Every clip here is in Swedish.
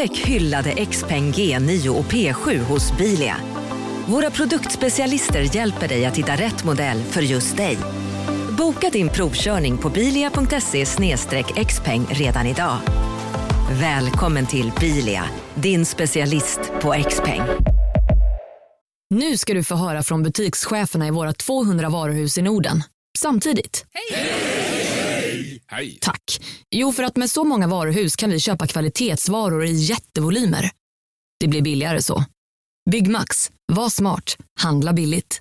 Upptäck hyllade XPeng G9 och P7 hos Bilia. Våra produktspecialister hjälper dig att hitta rätt modell för just dig. Boka din provkörning på bilia.se xpeng redan idag. Välkommen till Bilia, din specialist på XPeng. Nu ska du få höra från butikscheferna i våra 200 varuhus i Norden. Samtidigt. Hej! Hej! Tack. Jo, för att med så många varuhus kan vi köpa kvalitetsvaror i jättevolymer. Det blir billigare så. Byggmax. Var smart. Handla billigt.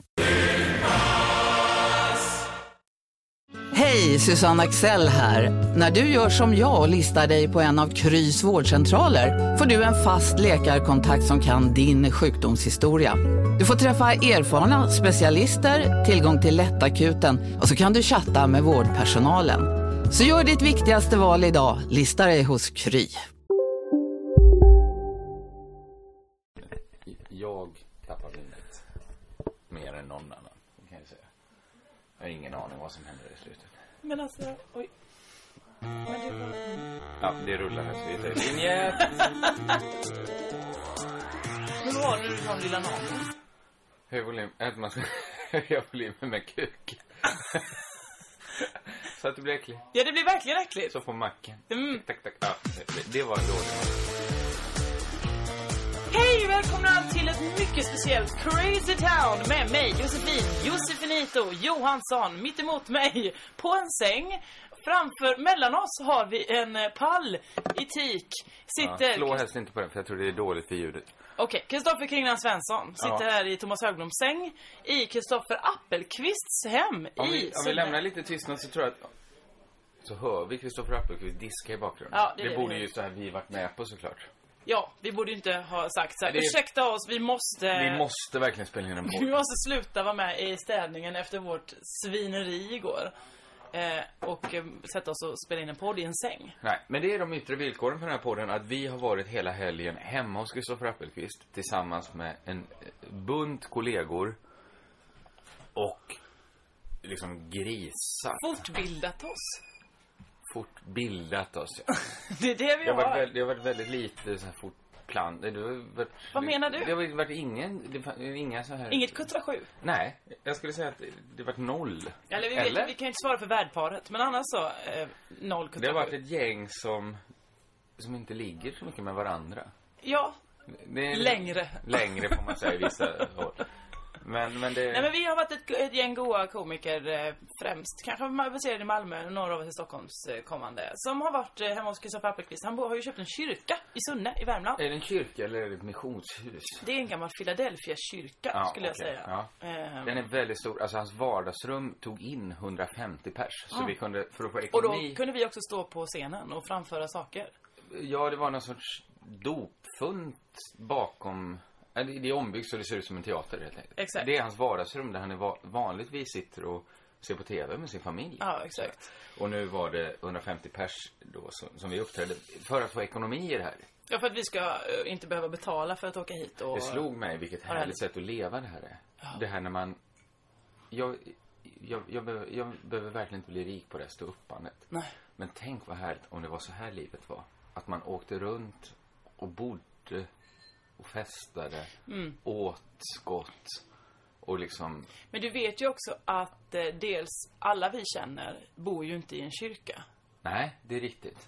Hej, Susanne Axel här. När du gör som jag och listar dig på en av Krys vårdcentraler får du en fast läkarkontakt som kan din sjukdomshistoria. Du får träffa erfarna specialister, tillgång till lättakuten och så kan du chatta med vårdpersonalen. Så gör ditt viktigaste val idag, lista dig hos Kry. Jag tappar minnet mer än någon annan, kan jag säga. Jag har ingen aning vad som händer i slutet. Men alltså, oj. Ja, det rullar här så vi tar linje. Men vad var det du sa om lilla naveln? Höj volym, att man ska höja volymen med kuk. så att det blir äckligt. Ja, det blir verkligen äckligt. Så får macken. Mm. Tack, tack. Ja, det, det var en dålig Hej, välkomna till ett mycket speciellt Crazy Town med mig, Josefin, Josefinito Johansson, mitt emot mig på en säng. Framför, mellan oss har vi en eh, pall i teak. Sitter... Ja, slå helst inte på den för jag tror det är dåligt för ljudet. Okej, Kristoffer Kringland Svensson sitter Ja. här i Thomas Högblom säng i Kristoffer Appelqvists hem Om i vi, om vi lämnar lite tystnad så tror jag att så hör vi Kristoffer Appelqvist diska i bakgrunden. Ja, det det vi borde hör. ju så här vi varit med på såklart. Ja, vi borde ju inte ha sagt så här. Det- Ursäkta oss, vi måste... Vi måste verkligen spela in en Vi podd. måste sluta vara med i städningen efter vårt svineri igår. Eh, och eh, sätta oss och spela in en podd i en säng. Nej, men det är de yttre villkoren för den här podden att vi har varit hela helgen hemma hos Kristoffer Appelqvist tillsammans med en eh, bunt kollegor och liksom grisat. Fortbildat oss. Fortbildat oss. Ja. Det är det vi har varit, det har varit väldigt lite så här fortplan. Det har varit, Vad menar du? Det har varit ingen, det var inga så här... Inget kuttra sju. Nej, jag skulle säga att det har varit noll. Eller vi, vet, vi kan ju inte svara för värdparet. Men annars så, eh, noll Det kuttra har varit sju. ett gäng som, som inte ligger så mycket med varandra. Ja, Det längre. Längre får man säga i vissa håll. Men, men det... Nej men vi har varit ett, ett gäng goa komiker eh, främst. Kanske baserade i Malmö, några av oss i Stockholms eh, kommande. Som har varit eh, hemma hos Kristoffer Appelqvist. Han har ju köpt en kyrka i Sunne i Värmland. Är det en kyrka eller är det ett missionshus? Det är en gammal Philadelphia-kyrka Ja, skulle jag okej, säga. ja. Ehm, Den är väldigt stor. Alltså hans vardagsrum tog in 150 pers. Så Ah. vi kunde, för att få och ekonomi... då kunde vi också stå på scenen och framföra saker. Ja, det var någon sorts dopfunt bakom... Ja, Det är ombyggt så det ser ut som en teater helt enkelt. Exakt. Det är hans vardagsrum där han vanligtvis sitter och ser på TV med sin familj. Ja, exakt. Och nu var det 150 pers då som, som vi uppträdde för att få ekonomi i det här. Ja, för att vi ska eh, inte behöva betala för att åka hit och... Det slog mig vilket Ja, härligt sätt att leva det här är. Det här när man... Jag, jag, jag, behöver, jag behöver verkligen inte bli rik på det här ståuppandet. Nej. Men tänk vad härligt om det var så här livet var. Att man åkte runt och bodde och festade, Mm. åt gott och liksom... Men du vet ju också att eh, dels alla vi känner bor ju inte i en kyrka. Nej, det är riktigt.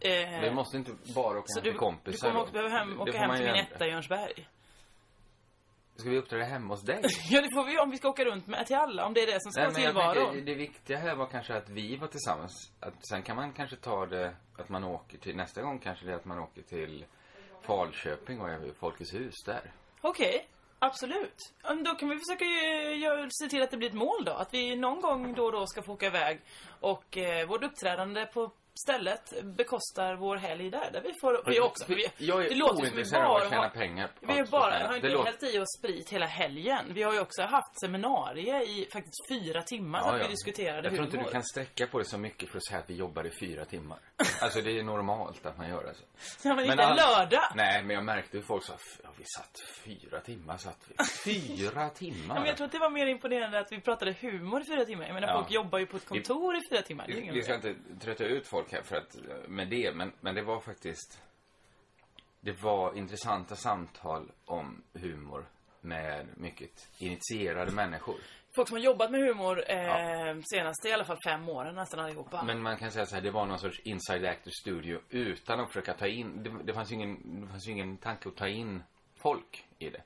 Eh, Vi måste inte bara åka hem du, till kompisar. du kommer också behöva hem, åka hem till min etta i Jörnsberg. Ska vi uppträda hemma hos dig? Ja, det får vi om vi ska åka runt med till alla, om det är det som ska vara Nej, jag tillvaron. tänker, det viktiga här var kanske att vi var tillsammans. Att sen kan man kanske ta det att man åker till, nästa gång kanske det är att man åker till Falköping och Folkets hus där. Okej, absolut. Då kan vi försöka se till att det blir ett mål då. Att vi någon gång då och då ska få åka iväg. Och eh, vårt uppträdande på stället bekostar vår helg där. Där vi får, vi också, vi, jag är det låter ointresserad av att tjäna pengar. Vi har bara, har inte hällt i oss sprit hela helgen. Vi har ju också haft seminarier i faktiskt fyra timmar så att vi diskuterade Jag tror inte du kan sträcka på det så mycket för att säga att vi jobbar i fyra timmar. Alltså det är normalt att man gör det så. Ja, men inte en all- lördag. Nej, men jag märkte hur folk sa, "F- ja, vi satt fyra timmar, satt vi. Fyra timmar? Ja, men jag tror att det var mer imponerande att vi pratade humor i fyra timmar. Jag menar, Ja. folk jobbar ju på ett kontor i fyra timmar. Vi, vi ska inte trötta ut folk här för att, med det, men, men det var faktiskt... det var intressanta samtal om humor med mycket initierade människor. Folk som har jobbat med humor eh, senaste i alla fall fem åren nästan allihopa. Men man kan säga så här, det var någon sorts inside actor studio utan att försöka ta in, det, det fanns ju ingen, det fanns ingen tanke att ta in folk i det.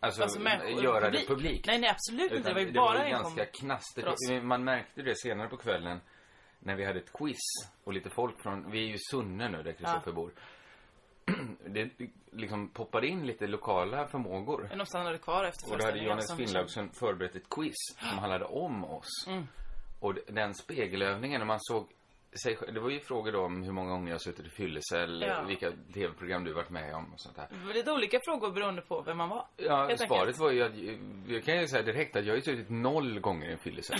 Alltså, Alltså, människor- göra publik. det publikt. Nej, nej, absolut inte. Utan Det var ju bara en ganska kom- knastigt. Man märkte det senare på kvällen när vi hade ett quiz och lite folk från, vi är ju Sunne nu där Kristoffer bor. Det liksom poppade in lite lokala förmågor. Men de stannade kvar efter Och då hade Johannes som- Finnlaugsson förberett ett quiz som handlade om oss. Och d- den spegelövningen, när man såg sig det var ju frågor då om hur många gånger jag har suttit i fyllecell, Ja. vilka tv-program du varit med om och sånt där. Det var lite olika frågor beroende på vem man var. Ja, svaret var ju att, jag kan ju säga direkt att jag har ju suttit noll gånger i en fyllecell.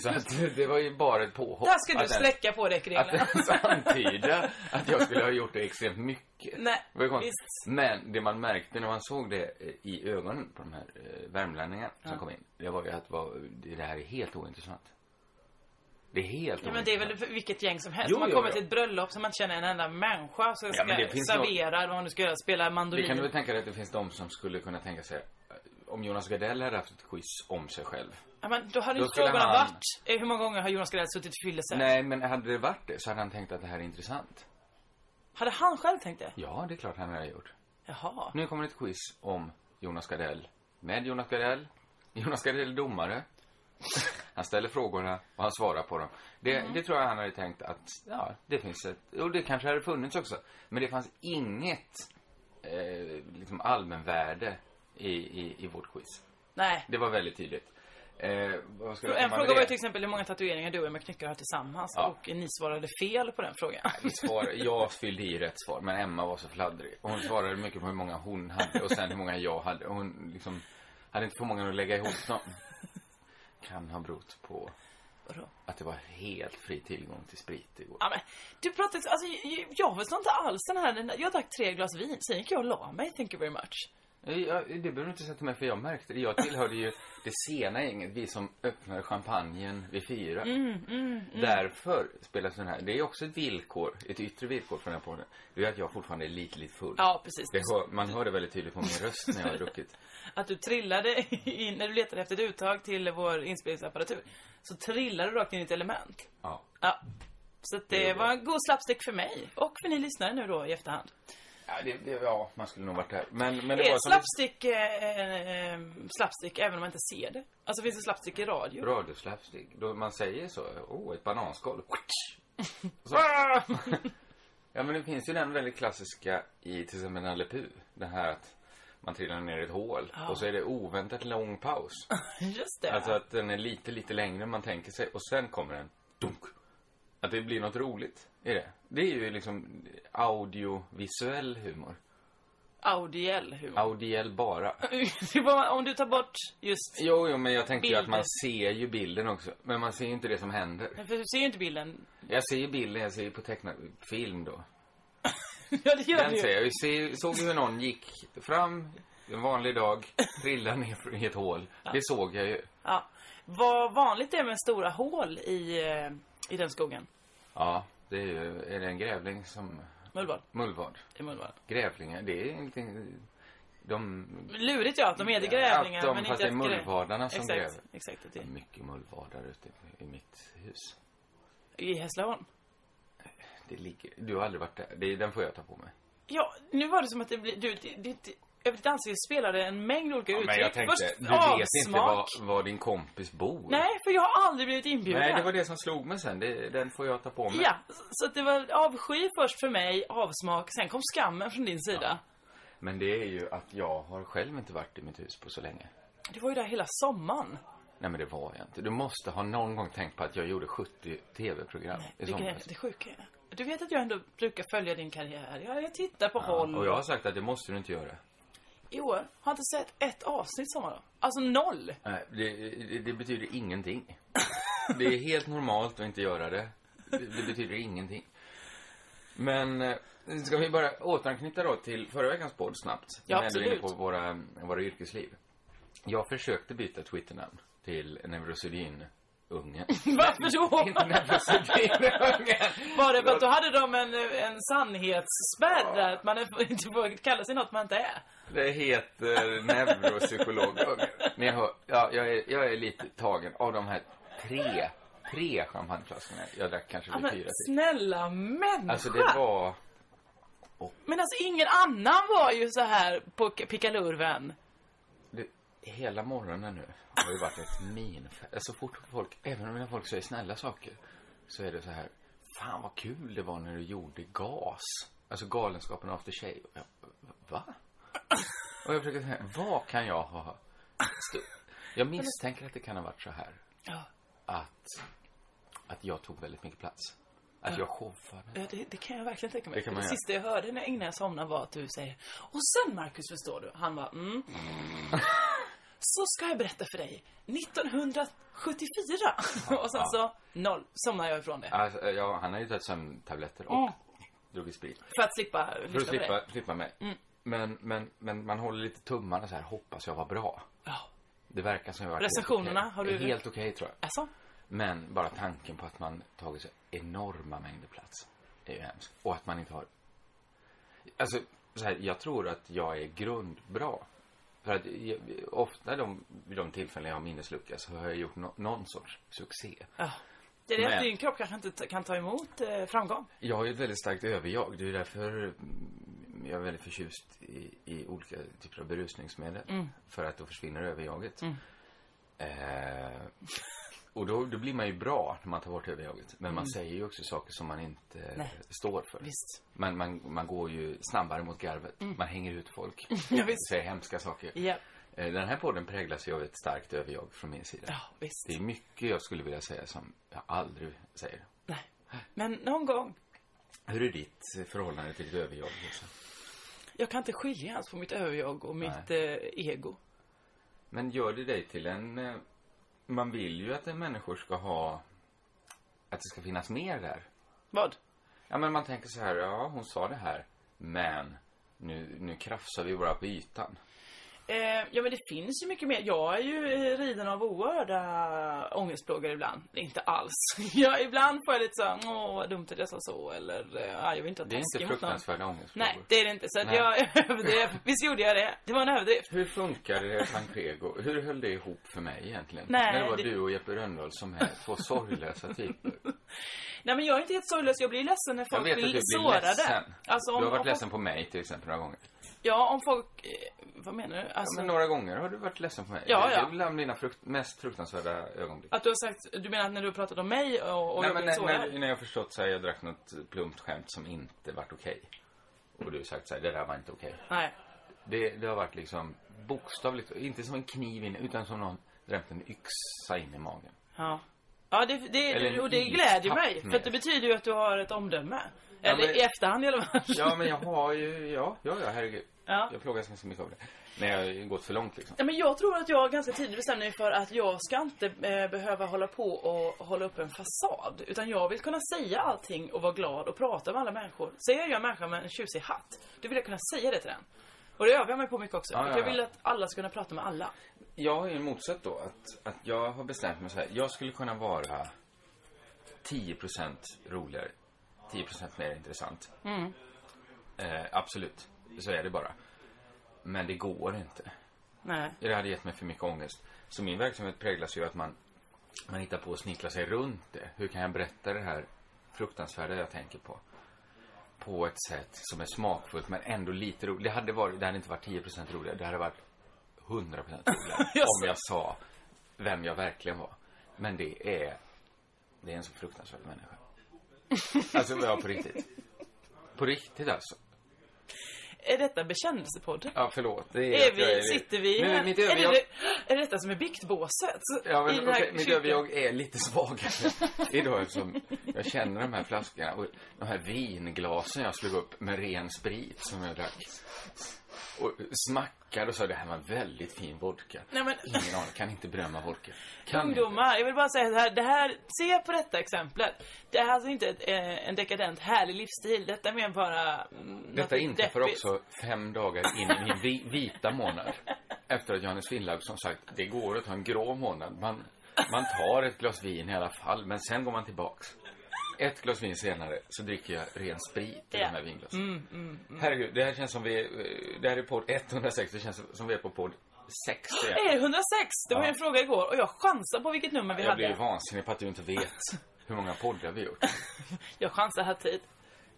Så att det var ju bara ett påhopp. Där ska du Att ens- sträcka på dig Att reglerna. ens antyda att jag skulle ha gjort det extremt mycket. Nej, visst. Men det man märkte när man såg det eh, i ögonen på de här eh, värmlänningarna som kom in, det var ju att det här är helt ointressant. Det är helt Ja, men det är väl vilket gäng som helst. Jo, Om man kommer jo. till ett bröllop som man inte känner en enda människa så ska finns servera, vad man nu ska göra, spela mandolin. Det kan du väl tänka dig att det finns de som skulle kunna tänka sig eh, om Jonas Gardell hade haft ett quiz om sig själv. Ja, men då hade Då skulle frågorna han- varit, eh, hur många gånger har Jonas Gardell suttit i fyllecell? Nej, men hade det varit det så hade han tänkt att det här är intressant. Hade han själv tänkt det? Ja, det är klart han hade gjort. Jaha. Nu kommer ett quiz om Jonas Gardell. Med Jonas Gardell. Jonas Gardell är domare. Han ställer frågorna och han svarar på dem. Det, Mm. det tror jag han hade tänkt att, ja, det finns ett, och det kanske hade funnits också. Men det fanns inget, eh, liksom allmänvärde i, i, i vårt quiz. Nej. Det var väldigt tydligt. Eh, En fråga var till exempel hur många tatueringar du och Emma Knyckare har tillsammans. Ja. Och ni svarade fel på den frågan. Vi svar, jag fyllde i rätt svar, men Emma var så fladdrig. Hon svarade mycket på hur många hon hade och sen hur många jag hade. Och hon liksom hade inte förmågan att lägga ihop dem. Kan ha berott på Vadå? att det var helt fri tillgång till sprit igår. Ja, men, du pratar alltså, jag, jag förstår inte alls den här, jag drack tre glas vin, sen gick jag och la mig, thank you very much. Ja, det behöver du inte säga till mig för jag märkte det. Jag tillhörde ju det sena gänget, vi som öppnade champagnen vid fyra. Därför spelas den här, det är också ett villkor, ett yttre villkor för den här podden. Det är att jag fortfarande är lite, lite full. Ja, precis. Det hör, man hör det väldigt tydligt på min röst när jag har druckit. Att du trillade in, när du letade efter ett uttag till vår inspelningsapparatur, så trillade du rakt in i ett element. Ja. Ja. Så att det var en god slapstick för mig, och för ni lyssnare nu då i efterhand. Ja, det, det, ja, man skulle nog varit där. Men, men det är var som slapstick, eh, eh, slapstick även om man inte ser det? Alltså finns det slapstick i radio? radioslapstick. Då man säger så, oh, ett bananskal. Så, ja, men det finns ju den väldigt klassiska i till exempel Nalle. Det här att man trillar ner i ett hål och så är det oväntat lång paus. Just det. Alltså att den är lite, lite längre än man tänker sig och sen kommer den dunk. Att det blir något roligt i det. Det är ju liksom audiovisuell humor. Audiell humor. Audiell bara. Om du tar bort just... Jo, jo, men jag tänkte ju att man ser ju bilden också. Men man ser ju inte det som händer. För du ser ju inte bilden. Jag ser ju bilden, jag ser ju på tecknad film då. Ja, det gör Den du ser ju. jag. Jag ser, såg ju hur någon gick fram en vanlig dag, trillade ner i ett hål. Det såg jag ju. Ja. Vad vanligt det är med stora hål i, eh, i den skogen. Ja, det är ju, är det en grävling som, Mullvad. mullvad. Det är mullvad. Grävlingar, det är ingenting, de, Lurigt ja, att de heter grävlingar. Att de- men fast inte det är att grä- mullvadarna som exakt, gräver. Exakt, det det är är mycket mullvadar ute i mitt hus. I Hässleholm. Det ligger, du har aldrig varit där. Det, den får jag ta på mig. Ja, nu var det som att det blir... Du, det, det, ditt ansikte spelade en mängd olika uttryck. Men jag tänkte, Först du vet inte avsmak. var, var din kompis bor. Nej, för jag har aldrig blivit inbjuden. Nej, det var det som slog mig sen. Det, den får jag ta på mig. Ja, så att det var avsky först för mig, avsmak, sen kom skammen från din sida. Men det är ju att jag har själv inte varit i mitt hus på så länge. Du var ju där hela sommaren. Nej, men det var jag inte. Du måste ha någon gång tänkt på att jag gjorde 70 tv-program i somras. det sjuka är... Du vet att jag ändå brukar följa din karriär. Jag, jag tittar på håll. Ja, och jag har sagt att det måste du inte göra. I år har inte sett ett avsnitt sommar då. Alltså noll. Nej, det, det, det betyder ingenting. Det är helt normalt att inte göra det. Det, det betyder ingenting. Men eh, ska vi bara återanknyta då till förra veckans podd snabbt? Ja, är inne absolut. på våra, våra yrkesliv. Jag försökte byta Twitternamn till Neurosedyn ungen. Varför då? Var det för att då hade de en, en sannhetsspärr där att man inte får kalla sig något man inte är? Det heter neuropsykologungen. Men jag, hör, ja, jag, är, jag är lite tagen av de här tre, tre champagneflaskorna. Jag drack kanske Ja, men fyra till. snälla människa! Alltså det var... Men alltså ingen annan var ju så här på pickalurven. Det, hela morgonen nu har ju varit ett minfält. Så fort folk, även när folk säger snälla saker, så är det så här. Fan vad kul det var när du gjorde gas. Alltså Galenskapen After Shave. Och Jag, va? Och jag försöker säga, vad kan jag ha... Jag misstänker att det kan ha varit så här. Ja. Att, att jag tog väldigt mycket plats. Att jag showade. Ja, det, det kan jag verkligen tänka mig. Det kan För man det sista jag hörde när, innan jag somnade var att du säger Och sen Marcus förstår du. Han var mm. Så ska jag berätta för dig. 1974. och sen så noll. Somnade jag ifrån det. Alltså, ja, han har ju tagit sömntabletter och Mm. druckit sprit. För att slippa För att slippa, slippa mig. Men, men, men man håller lite tummarna så här, hoppas jag var bra. Ja. Det verkar som jag var Recensionerna, helt har du- Helt okej tror jag. Alltså? Men bara tanken på att man tagit så enorma mängder plats är ju hemskt. Och att man inte har... Alltså, så här, jag tror att jag är grundbra. För att ofta de, vid de tillfällen jag har minneslucka så har jag gjort no, någon sorts succé. Ja. Det är det att Men- din kropp kanske inte kan ta emot eh, framgång. Jag har ju ett väldigt starkt överjag. Det är därför mm, jag är väldigt förtjust i, i olika typer av berusningsmedel. Mm. För att då försvinner överjaget. Eh, och då, då blir man ju bra när man tar bort överjaget. Men man säger ju också saker som man inte Mm. Nej. står för. Visst. Man, man, man går ju snabbare mot garvet. Man hänger ut folk. Mm. Ja, visst. Säger hemska saker. Ja. Eh, den här podden präglas ju av ett starkt överjag från min sida. Ja, visst. Det är mycket jag skulle vilja säga som jag aldrig säger. Nej. Men någon gång. Hur är ditt förhållande till ditt överjag? Lisa? Jag kan inte skilja ens på mitt överjag och mitt eh, ego. Men gör det dig till en... eh, Man vill ju att en människor ska ha... Att det ska finnas mer där. Vad? Ja, men man tänker så här, ja, hon sa det här, men nu, nu krafsar vi bara på ytan. Eh, ja men det finns ju mycket mer. Jag är ju riden av oerhörda ångestplågor ibland. Inte alls. Jag, ibland får jag lite så åh vad dumt att jag sa så eller eh, ja, jag vill inte ha Det är inte fruktansvärda ångestfrågor. Nej, det är det inte. Så att jag överdrev. Visst gjorde jag det? Det var en överdrift. Hur funkar det Tancrego? Hur höll det ihop för mig egentligen? Nej, När det var det- du och Jeppe Rönndahl som är två sorglösa typer. Nej men jag är inte helt sorglös. Jag blir ledsen när Jag folk vet att du blir blir sårade. ledsen. Alltså, om, du har varit om ledsen på mig till exempel några gånger. Ja, om folk... Eh, vad menar du? Ja, Alltså, men några gånger har du varit ledsen på mig. Ja, Det ja. är bland dina frukt, mest fruktansvärda ögonblick. Att du har sagt... Du menar att när du har pratat om mig och, och Nej, men när, när, när jag förstått så här, jag drack något plumpt skämt som inte vart okej. Och du har sagt så här, det där var inte okej. Nej. Det, det har varit liksom bokstavligt, inte som en kniv in, utan som någon drämt en yxa in i magen. Ja. Ja, det, det, Eller och det glädjer mig. ner. För att det betyder ju att du har ett omdöme. Ja, Eller men- i efterhand i alla fall. Ja, men jag har ju, ja, ja, ja herregud. Ja. Jag plågas ganska mycket av det. När jag har gått för långt liksom. Ja, men jag tror att jag ganska tidigt bestämde mig för att jag ska inte eh, behöva hålla på och hålla upp en fasad. Utan jag vill kunna säga allting och vara glad och prata med alla människor. Ser jag en människa med en tjusig hatt, då vill jag kunna säga det till den. Och det övar jag mig på mycket också. Ja, ja, jag ja. vill att alla ska kunna prata med alla. Jag har ju en motsatt då, att, att jag har bestämt mig så här. Jag skulle kunna vara 10% roligare, 10% mer intressant. Eh, absolut, så är det bara. Men det går inte. Nej. Det hade gett mig för mycket ångest. Så min verksamhet präglas ju att man, man hittar på att snickla sig runt det. Hur kan jag berätta det här fruktansvärda jag tänker på? På ett sätt som är smakfullt men ändå lite roligt. Det hade, varit, det hade inte varit 10% roligare. Det hade varit 100% roligare. om jag sa vem jag verkligen var. Men det är, det är en så fruktansvärd människa. Alltså, ja, på riktigt. På riktigt alltså. Är detta bekännelsepodden? Ja, förlåt. Det Är jag vi, sitter vi Nu, här? mitt är, det, är det detta som är biktbåset? Ja, men okej, mitt överjag är lite svagare idag eftersom jag känner de här flaskorna och de här vinglasen jag slog upp med ren sprit som jag drack. Och smackade och sa det här var en väldigt fin vodka. Nej, men- Ingen aning, kan inte berömma vodka. Kan. Ungdomar, jag vill bara säga så här, det här, se på detta exemplet. Det är alltså inte ett, eh, en dekadent härlig livsstil, detta är mer bara... mm, Detta inträffar också fem dagar in i min vi, vita månad. Efter att Johannes Finnlaugsson sagt det går att ta en grå månad. Man, Man tar ett glas vin i alla fall, men sen går man tillbaks. Ett glas vin senare så dricker jag ren sprit i Ja. de här vinglasen. Herregud, det här känns som vi... Det här är podd 106, det känns som vi är på podd 60. Är det 106? Det var Ja. en fråga igår och jag chansar på vilket nummer vi Jag blir ju hade. vansinnig på att du inte vet hur många poddar vi gjort. Jag chansar här tid.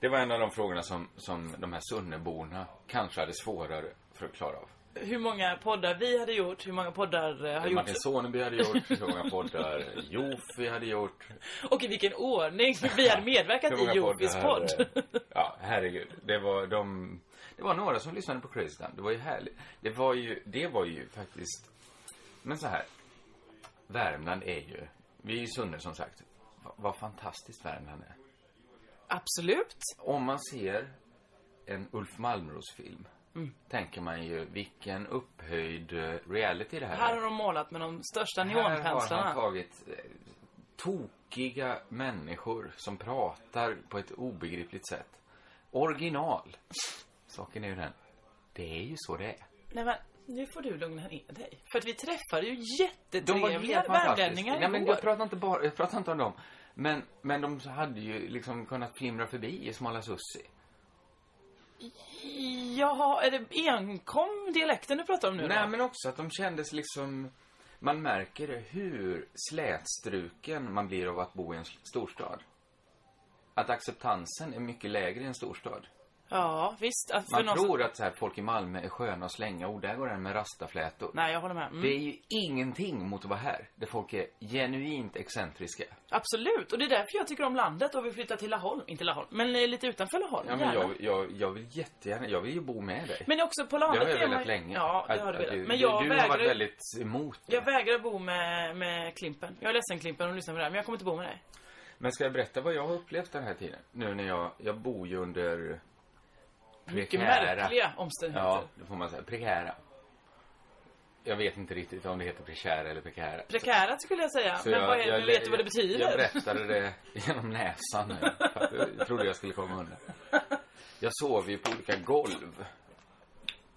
Det var en av de frågorna som, som de här Sunneborna kanske hade svårare för att klara av. Hur många poddar vi hade gjort, hur många poddar eh, har gjort Martin Soneby hade gjort, hur många poddar Jofi hade gjort. och i vilken ordning vi hade medverkat i Jofis podd. Ja, herregud. Det var de... Det var några som lyssnade på Crazy Town. Det var ju härligt. Det var ju, det var ju faktiskt... Men så här. Värmland är ju... Vi är ju Sunne som sagt. Va- Vad fantastiskt Värmland är. Absolut. Om man ser en Ulf Malmros-film Mm. tänker man ju vilken upphöjd eh, reality det här, Här är. har de målat med de största Här har han neonpenslarna. tagit eh, tokiga människor som pratar på ett obegripligt sätt. Original. Saken är ju den. Det är ju så det är. Nej men, nu får du lugna ner dig. För att vi träffade ju jättetrevliga värmlänningar Nej, men jag pratar inte bara, jag pratar inte om dem. Men, men de hade ju liksom kunnat flimra förbi i Smala Sussi. Jaha, är det enkom dialekten du pratar om nu Nej, då? men också att de kändes liksom... Man märker det hur slätstruken man blir av att bo i en storstad. Att acceptansen är mycket lägre i en storstad. Ja, visst. Att för Man någon tror att så här, folk i Malmö är sköna att slänga ord. Där går den med rastaflätor. Nej, jag håller med. Mm. Det är ju ingenting mot att vara här. Där folk är genuint excentriska. Absolut. Och det är därför jag tycker om landet och vill flytta till Laholm. Inte Laholm, men eh, lite utanför Laholm. Ja, men jag, jag, jag vill jättegärna, jag vill ju bo med dig. Men också på det landet har jag velat man- länge. Ja, det har du velat. Men jag du, du har vägrar varit ju- väldigt emot det. Jag vägrar bo med, med Klimpen. Jag är ledsen Klimpen om du lyssnar på det här, men jag kommer inte bo med dig. Men ska jag berätta vad jag har upplevt den här tiden? Nu när jag, jag bor ju under Mycket prekära- märkliga omständigheter. Ja, det får man säga. Prekära. Jag vet inte riktigt om det heter prekära eller prekära. Prekära skulle jag säga. Så men jag- vad är, jag- vet du vad det betyder? Jag berättade det genom näsan nu. Jag trodde jag skulle komma undan. Jag sov ju på olika golv.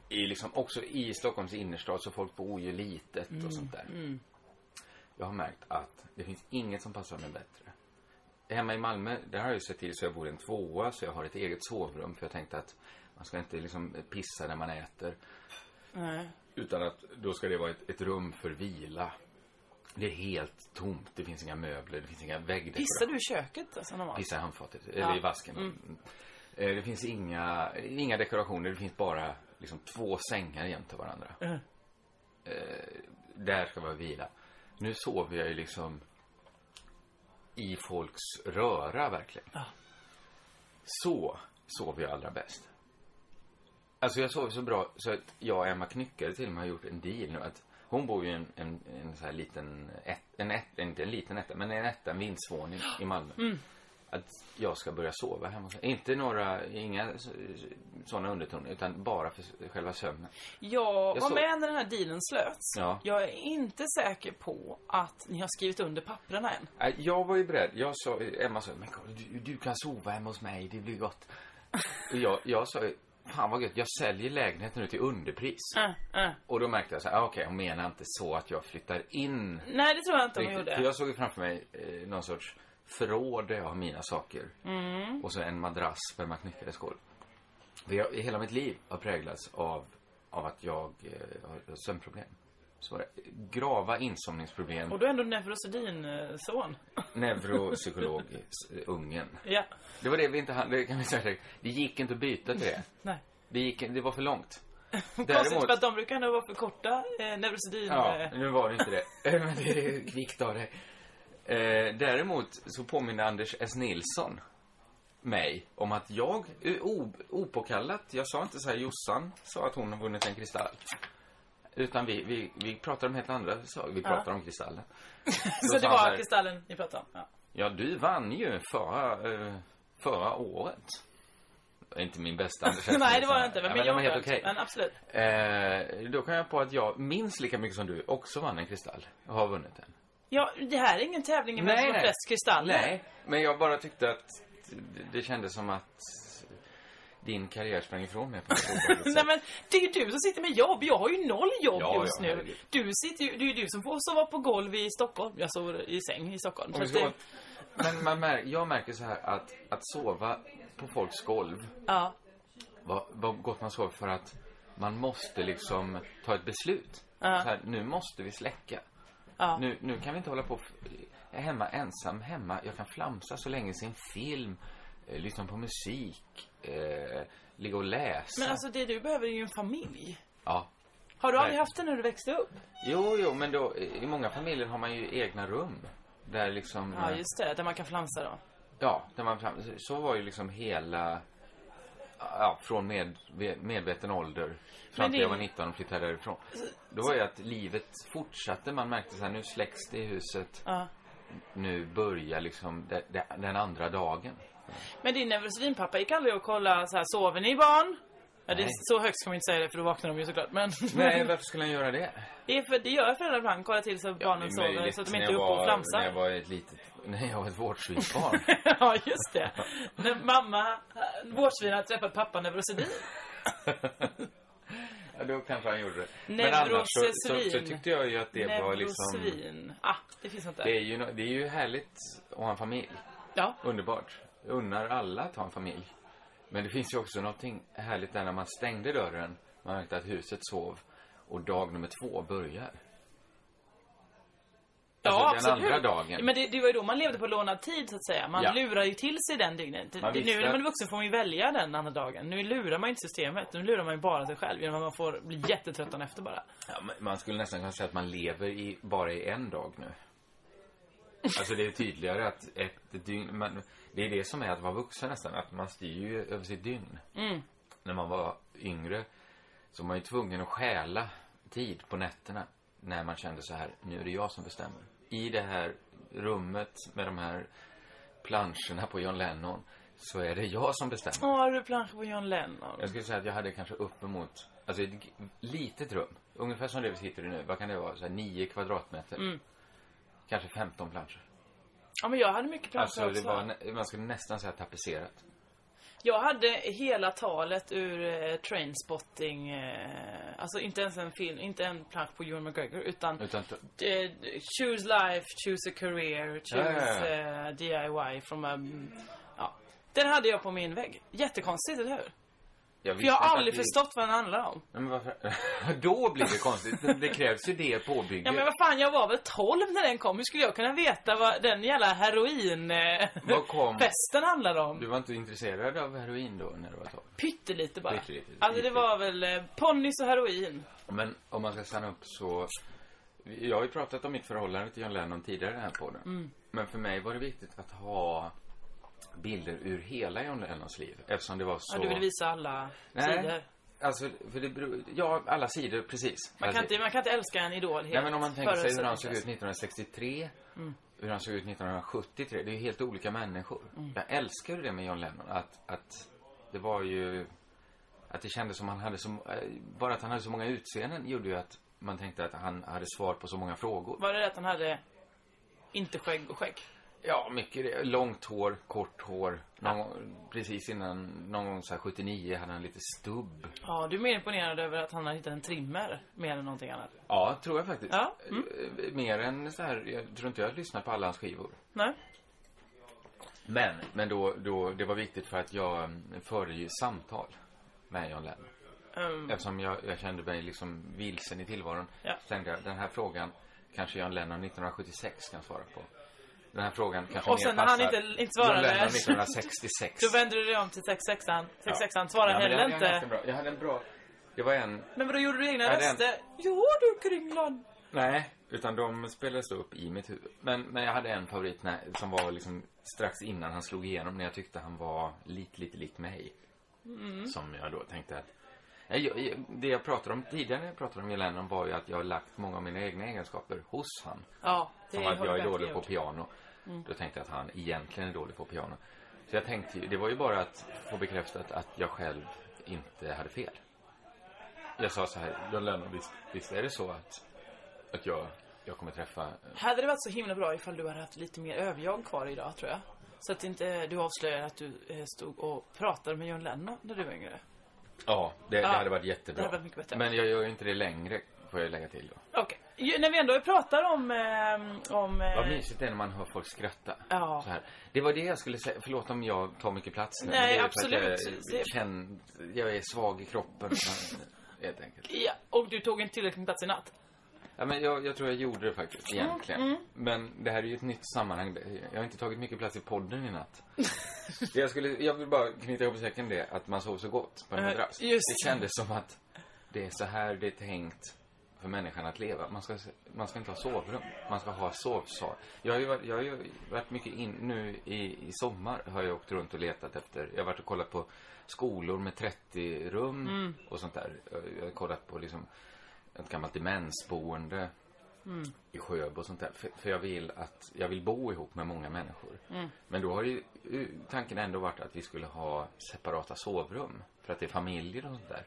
I liksom, också i Stockholms innerstad, så folk bor ju litet och sånt där. Jag har märkt att det finns inget som passar mig bättre. Hemma i Malmö, där har jag ju sett till så jag bor i en tvåa, så jag har ett eget sovrum. För jag tänkte att man ska inte liksom pissa när man äter. Nej. Utan att då ska det vara ett, ett rum för vila. Det är helt tomt. Det finns inga möbler, det finns inga väggdekorationer. Pissar du i köket alltså normalt? Pissa i handfatet, eller i vasken. Eh, Det finns inga, inga dekorationer, det finns bara liksom två sängar jämte varandra. Mm. Eh, där ska vara vila. Nu sover jag ju liksom i folks röra verkligen. Så sover jag allra bäst. Alltså jag sover så bra så att jag och Emma Knyckare till och med har gjort en deal nu att hon bor ju i en, en, en så här liten, ett, en ett, inte en liten etta, men en etta, en vindsvåning i Malmö. Att jag ska börja sova hemma. Inte några, inga sådana undertoner, utan bara för själva sömnen. Jag var såg- med när den här dealen slöts. Ja. Jag är inte säker på att ni har skrivit under papperna än. Jag var ju beredd. Jag sa, Emma sa, men du, du kan sova hemma hos mig, det blir gott. Och jag, jag sa, fan vad gött, jag säljer lägenheten nu till underpris. Äh, äh. Och då märkte jag så här, ah, okej, hon menar inte så att jag flyttar in. Nej, det tror jag inte hon gjorde. För jag såg ju framför mig eh, någon sorts förråd där jag har mina saker. Mm. Och så en madrass med McNickares golv. För jag, hela mitt liv har präglats av, av att jag eh, har sömnproblem. Så var det. Grava insomningsproblem. Och du är ändå neurosedin-son. Neuropsykolog-ungen. Ja. Det var det vi inte hade, det kan vi säga. Det gick inte att byta till det. Nej. Det, gick, det var för långt. Konstigt för att de brukar nog vara för korta, eh, neurosedin. Ja, eh. nu var det inte det. Men det är kvickt av det. Eh, däremot så påminner Anders S. Nilsson mig om att jag, opåkallat, jag sa inte så här, Jossan sa att hon har vunnit en kristall. Utan vi, vi, vi pratar om helt andra saker. Vi pratar om kristallen. Så Då det så var här, kristallen ni pratade om? Ja. Ja, du vann ju förra, eh, förra året. Det inte min bästa Anders. Nej, det var det inte. Men, Ja, jag den var helt okej. Men absolut. Eh, då kom jag på att jag minst lika mycket som du också vann en kristall. Jag har vunnit den. Ja, det här är ingen tävling med vem som har flest kristaller. Nej, men jag bara tyckte att det, kändes som att din karriär sprang ifrån mig på ett Nej men det är ju du som sitter med jobb. Jag har ju noll jobb Ja, just ja, nu. herregud. Du sitter ju, det är ju du som får sova på golv i Stockholm. Jag sover i säng i Stockholm. Så det, Men man mär, jag märker så här att, att sova på folks golv, ja. vad, vad gott man sover för att man måste liksom ta ett beslut. Ja. Så här, nu måste vi släcka. Ja. Nu, nu kan vi inte hålla på f- jag är hemma ensam hemma. Jag kan flamsa så länge sin film, eh, lyssna på musik, eh, ligga och läsa. Men alltså det du behöver är ju en familj. Ja. Har du aldrig Nej. haft det när du växte upp? Jo, jo, men då, i många familjer har man ju egna rum. Där liksom... Ja, eh, just det. Där man kan flamsa då. Ja, där man fram, så var ju liksom hela... Ja, från med, medveten ålder fram till jag det- var 19 och flyttade därifrån. Då var ju att livet fortsatte. Man märkte så här, nu släcks det i huset. Ja. Nu börjar liksom de, de, den andra dagen. Men din neurosedynpappa gick aldrig och kolla så här, sover ni barn? Ja, det är så högt ska man inte säga det för då vaknar de ju såklart. Men Nej, varför skulle han göra det? det, är för, det gör föräldrar ibland, kolla till så att barnen är sover så att de inte är uppe och flamsar. När jag var ett litet... När jag var ett vårdsvinsbarn. ja, just det. När mamma, vårdsvin, har träffat pappa neurosedyn. ja, då kanske han gjorde det. Men annars så, så, så tyckte jag ju att det var liksom... Neurosvin. Ah, det finns inte. Det är, ju, det är ju härligt att ha en familj. Ja. Underbart. Jag unnar alla att ha en familj. Men det finns ju också någonting härligt där när man stängde dörren. Man märkte att huset sov. Och dag nummer två börjar. Ja, Alltså, den absolut. andra dagen. Men det, det var ju då man levde på lånad tid så att säga. Man Ja. lurar ju till sig den dygnet. Det, nu när man är vuxen får man ju välja den andra dagen. Nu lurar man ju inte systemet. Nu lurar man ju bara sig själv genom att man får bli jättetrött efter bara. Ja, man skulle nästan kunna säga att man lever i, bara i en dag nu. Alltså det är tydligare att ett dygn, man, det är det som är att vara vuxen nästan, att man styr ju över sitt dygn. Mm. När man var yngre så var man ju tvungen att stjäla tid på nätterna när man kände så här, nu är det jag som bestämmer. I det här rummet med de här planscherna på John Lennon så är det jag som bestämmer. Har du planscher på John Lennon? Jag skulle säga att jag hade kanske uppemot, alltså ett litet rum. Ungefär som det vi sitter i nu. Vad kan det vara? Så här nio kvadratmeter. Mm. Kanske 15 planscher. Ja, men jag hade mycket planscher Alltså också. var, man skulle nästan säga tapetserat. Jag hade hela talet ur eh, Trainspotting, eh, alltså inte ens en film, inte en plansch på Ewan McGregor, utan Utan, eh, choose life, choose a career, choose Ja, ja, eh, DIY from a... Ja. Den hade jag på min vägg. Jättekonstigt, eller hur? Jag För jag har aldrig vi- förstått vad den handlar om. Men varför? Då blir det konstigt. Det- Det krävs ju det påbygget. Ja men vad fan, jag var väl 12 när den kom. Hur skulle jag kunna veta vad den jävla heroin... Eh, handlade om? Du var inte intresserad av heroin då när du var 12? Pyttelite bara. Pyttelite, Alltså det var väl eh, ponnys och heroin. Men om man ska stanna upp så... Jag har ju pratat om mitt förhållande till John Lennon tidigare i den här podden. Mm. Men för mig var det viktigt att ha bilder ur hela John Lennons liv. Eftersom det var så... Ja, du vill visa alla Nej. sidor. Alltså, för det beror... Ja, alla sidor, precis. Man kan, alltså, inte, man kan inte älska en idol helt Nej, men om man tänker sig hur han såg ut förutsättningslöst. 1963, Mm. hur han såg ut 1973. Det är ju helt olika människor. Mm. Jag älskar det med John Lennon. Att, att det var ju... Att det kändes som han hade så... Bara att han hade så många utseenden gjorde ju att man tänkte att han hade svar på så många frågor. Var det att han hade inte skägg och skägg? Ja, mycket. Långt hår, kort hår. Någon, gång- Precis innan, någon gång så här 79 hade han lite stubb. Ja, du är mer imponerad över att han har hittat en trimmer mer än någonting annat. Ja, tror jag faktiskt. Ja, mm. Eh, Mer än så här, jag tror inte jag lyssnar på alla hans skivor. Nej? Men, men då, då, det var viktigt för att jag mm, förde ju samtal med John Lennon. Um, Eftersom jag, jag kände mig liksom vilsen i tillvaron. Ja. Så tänkte jag, den här frågan kanske John Lennon 1976 kan svara på. Den här frågan kanske Och sen när han inte- inte svarade. John Lennon 1966. då vänder du dig om till 66an. 66an svarar Ja, men det heller hade jag ganska inte. bra. Jag hade en bra... Det var en... Men vadå, gjorde du egna Ja, röster? Jo du Kringlan. Nej, utan de spelades upp i mitt huvud. Men, men jag hade en favorit när, som var liksom strax innan han slog igenom när jag tyckte han var lite, lite lik mig. Mm. Som jag då tänkte att... Jag, jag- det jag pratade om tidigare när jag pratade om John var ju att jag har lagt många av mina egna egenskaper hos han. Ja, det Som att jag är dålig på piano. Mm. Då tänkte jag att han egentligen är dålig på piano. Så jag tänkte det var ju bara att få bekräftat att jag själv inte hade fel. Jag sa så här, John Lennon, visst, visst är det så att, att jag, jag kommer träffa... Hade det varit så himla bra ifall du hade haft lite mer överjag kvar idag, tror jag. Så att inte du avslöjar att du eh, stod och pratade med John Lennon när du var yngre. Ja, det, Ja, det hade varit jättebra. det hade varit mycket bättre. Men jag gör ju inte det längre, får jag lägga till då. Okej. Ju- När vi ändå pratar om... Eh, om eh, Vad mysigt det är när man hör folk skratta. Ja. Så här. Det var det jag skulle säga. Förlåt om jag tar mycket plats nu. Nej, men det är för absolut. Jag, Det- känner, jag är svag i kroppen. helt enkelt. Ja, och du tog inte tillräckligt med plats i natt. Ja, men jag, jag tror jag gjorde det faktiskt, Mm, egentligen. Men det här är ju ett nytt sammanhang. Jag har inte tagit mycket plats i podden i natt. jag, skulle, jag vill bara knyta ihop säcken det, att man sov så gott på en Eh, madrass. just Det kändes som att det är så här det är tänkt för människan att leva. Man ska, man ska inte ha sovrum. Man ska ha sovsal. Jag har ju varit, jag har ju varit mycket in, nu i, i sommar har jag åkt runt och letat efter. Jag har varit och kollat på skolor med 30 rum Mm. och sånt där. Jag har kollat på liksom ett gammalt demensboende i Sjöbo och sånt där. För, för jag vill att, jag vill bo ihop med många människor. Men då har ju tanken ändå varit att vi skulle ha separata sovrum. För att det är familjer och sånt där.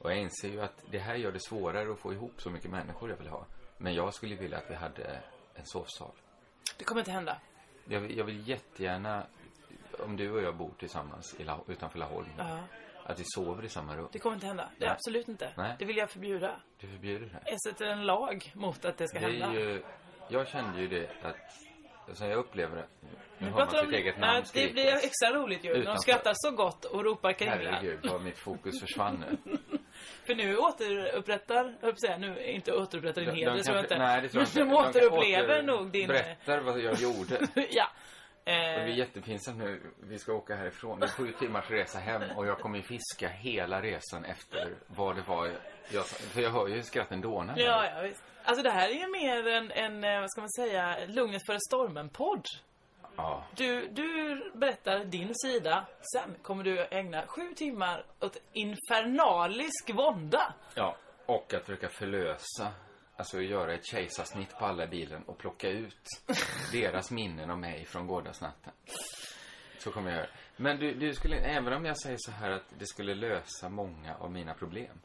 Och jag inser ju att det här gör det svårare att få ihop så mycket människor jag vill ha. Men jag skulle vilja att vi hade en sovsal. Det kommer inte hända. Jag, vill- jag vill jättegärna, om du och jag bor tillsammans i La, utanför Laholm. Ja. Att vi sover i samma rum. Det kommer inte hända. Det Nej. absolut inte. Nej. Det vill jag förbjuda. Du förbjuder det. Jag sätter en lag mot att det ska Det hända. ju, jag kände ju det att, alltså jag upplever det. Nu Nu hör man sitt de- eget Nej, namn det skrikas. blir extra roligt ju. De Utanför. skrattar så gott och ropar kringlar. Herregud vad mitt fokus försvann nu. För nu återupprättar, jag säga, nu inte återupprättar din heder, tror jag inte. Nej, det tror jag inte. Men de återupplever åter- nog din... Berättar vad jag gjorde. ja. Det blir Eh, jättepinsamt nu. Vi ska åka härifrån. Det är sju timmars resa hem och jag kommer ju fiska hela resan efter vad det var jag För jag hör ju skratten dånar. här. ja, ja, visst. Alltså det här är ju mer en, en eh, vad ska man säga, Lugnet före stormen-podd. Ja. Du, du berättar din sida, sen kommer du ägna sju timmar åt infernalisk vånda. Ja, och att försöka förlösa. Alltså göra ett kejsarsnitt på alla i bilen och plocka ut deras minnen om mig från gårdagsnatten. Så kommer jag göra. Men du, du skulle, även om jag säger så här att det skulle lösa många av mina problem.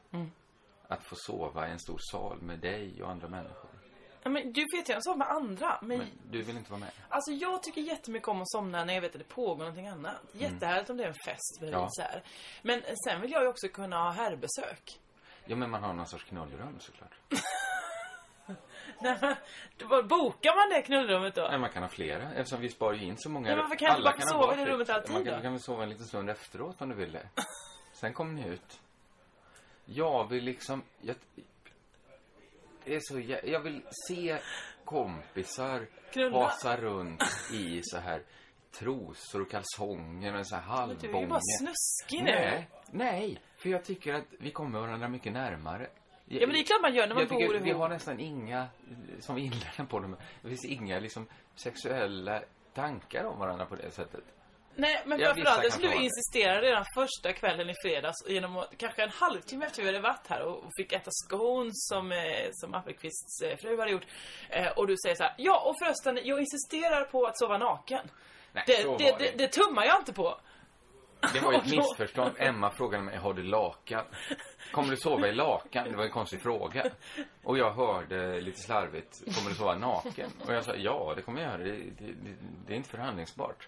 Att få sova i en stor sal med dig och andra människor. Men du vet jag så med andra, men, Men du vill inte vara med? alltså jag tycker jättemycket om att somna när jag vet att det pågår någonting annat. Jättehärligt om det är en fest bredvid Ja. så här. Men sen vill jag ju också kunna ha herrbesök. Ja, men man har någon sorts knullrum såklart. Nej, men, då bokar man det knullrummet då? Nej, man kan ha flera eftersom vi sparar ju in så många. Ja, men varför kan Alla bara få ha sova i det rummet alltid Man kan, då? du kan väl sova en liten stund efteråt om du vill det. Sen kommer ni ut. Jag vill liksom... Jag, det är så, jä- jag vill se kompisar Knulla. hasa runt i så här trosor och kalsonger och så här Men du är ju halvbånge. bara snuskig nu. Nej, nej, för jag tycker att vi kommer varandra mycket närmare. Ja, men det är klart man gör när man jag bor Vi ihop. har nästan inga, som vi inledde på dem, det finns inga liksom sexuella tankar om varandra på det sättet. Nej, men framförallt ta det. insisterade redan första kvällen i fredags genom att, kanske en halvtimme efter vi hade varit här och, och fick äta scones som, eh, som Appelqvists eh, fru hade gjort. Eh, och du säger så här, ja och förresten, jag insisterar på att sova naken. Nej, Det, så det, var det, det tummar jag inte på. Det var ju ett missförstånd. Emma frågade mig, har du lakan? Kommer du sova i lakan? Det var en konstig fråga. Och jag hörde lite slarvigt, kommer du sova naken? Och jag sa, ja, det kommer jag göra. Det, det, det, det är inte förhandlingsbart.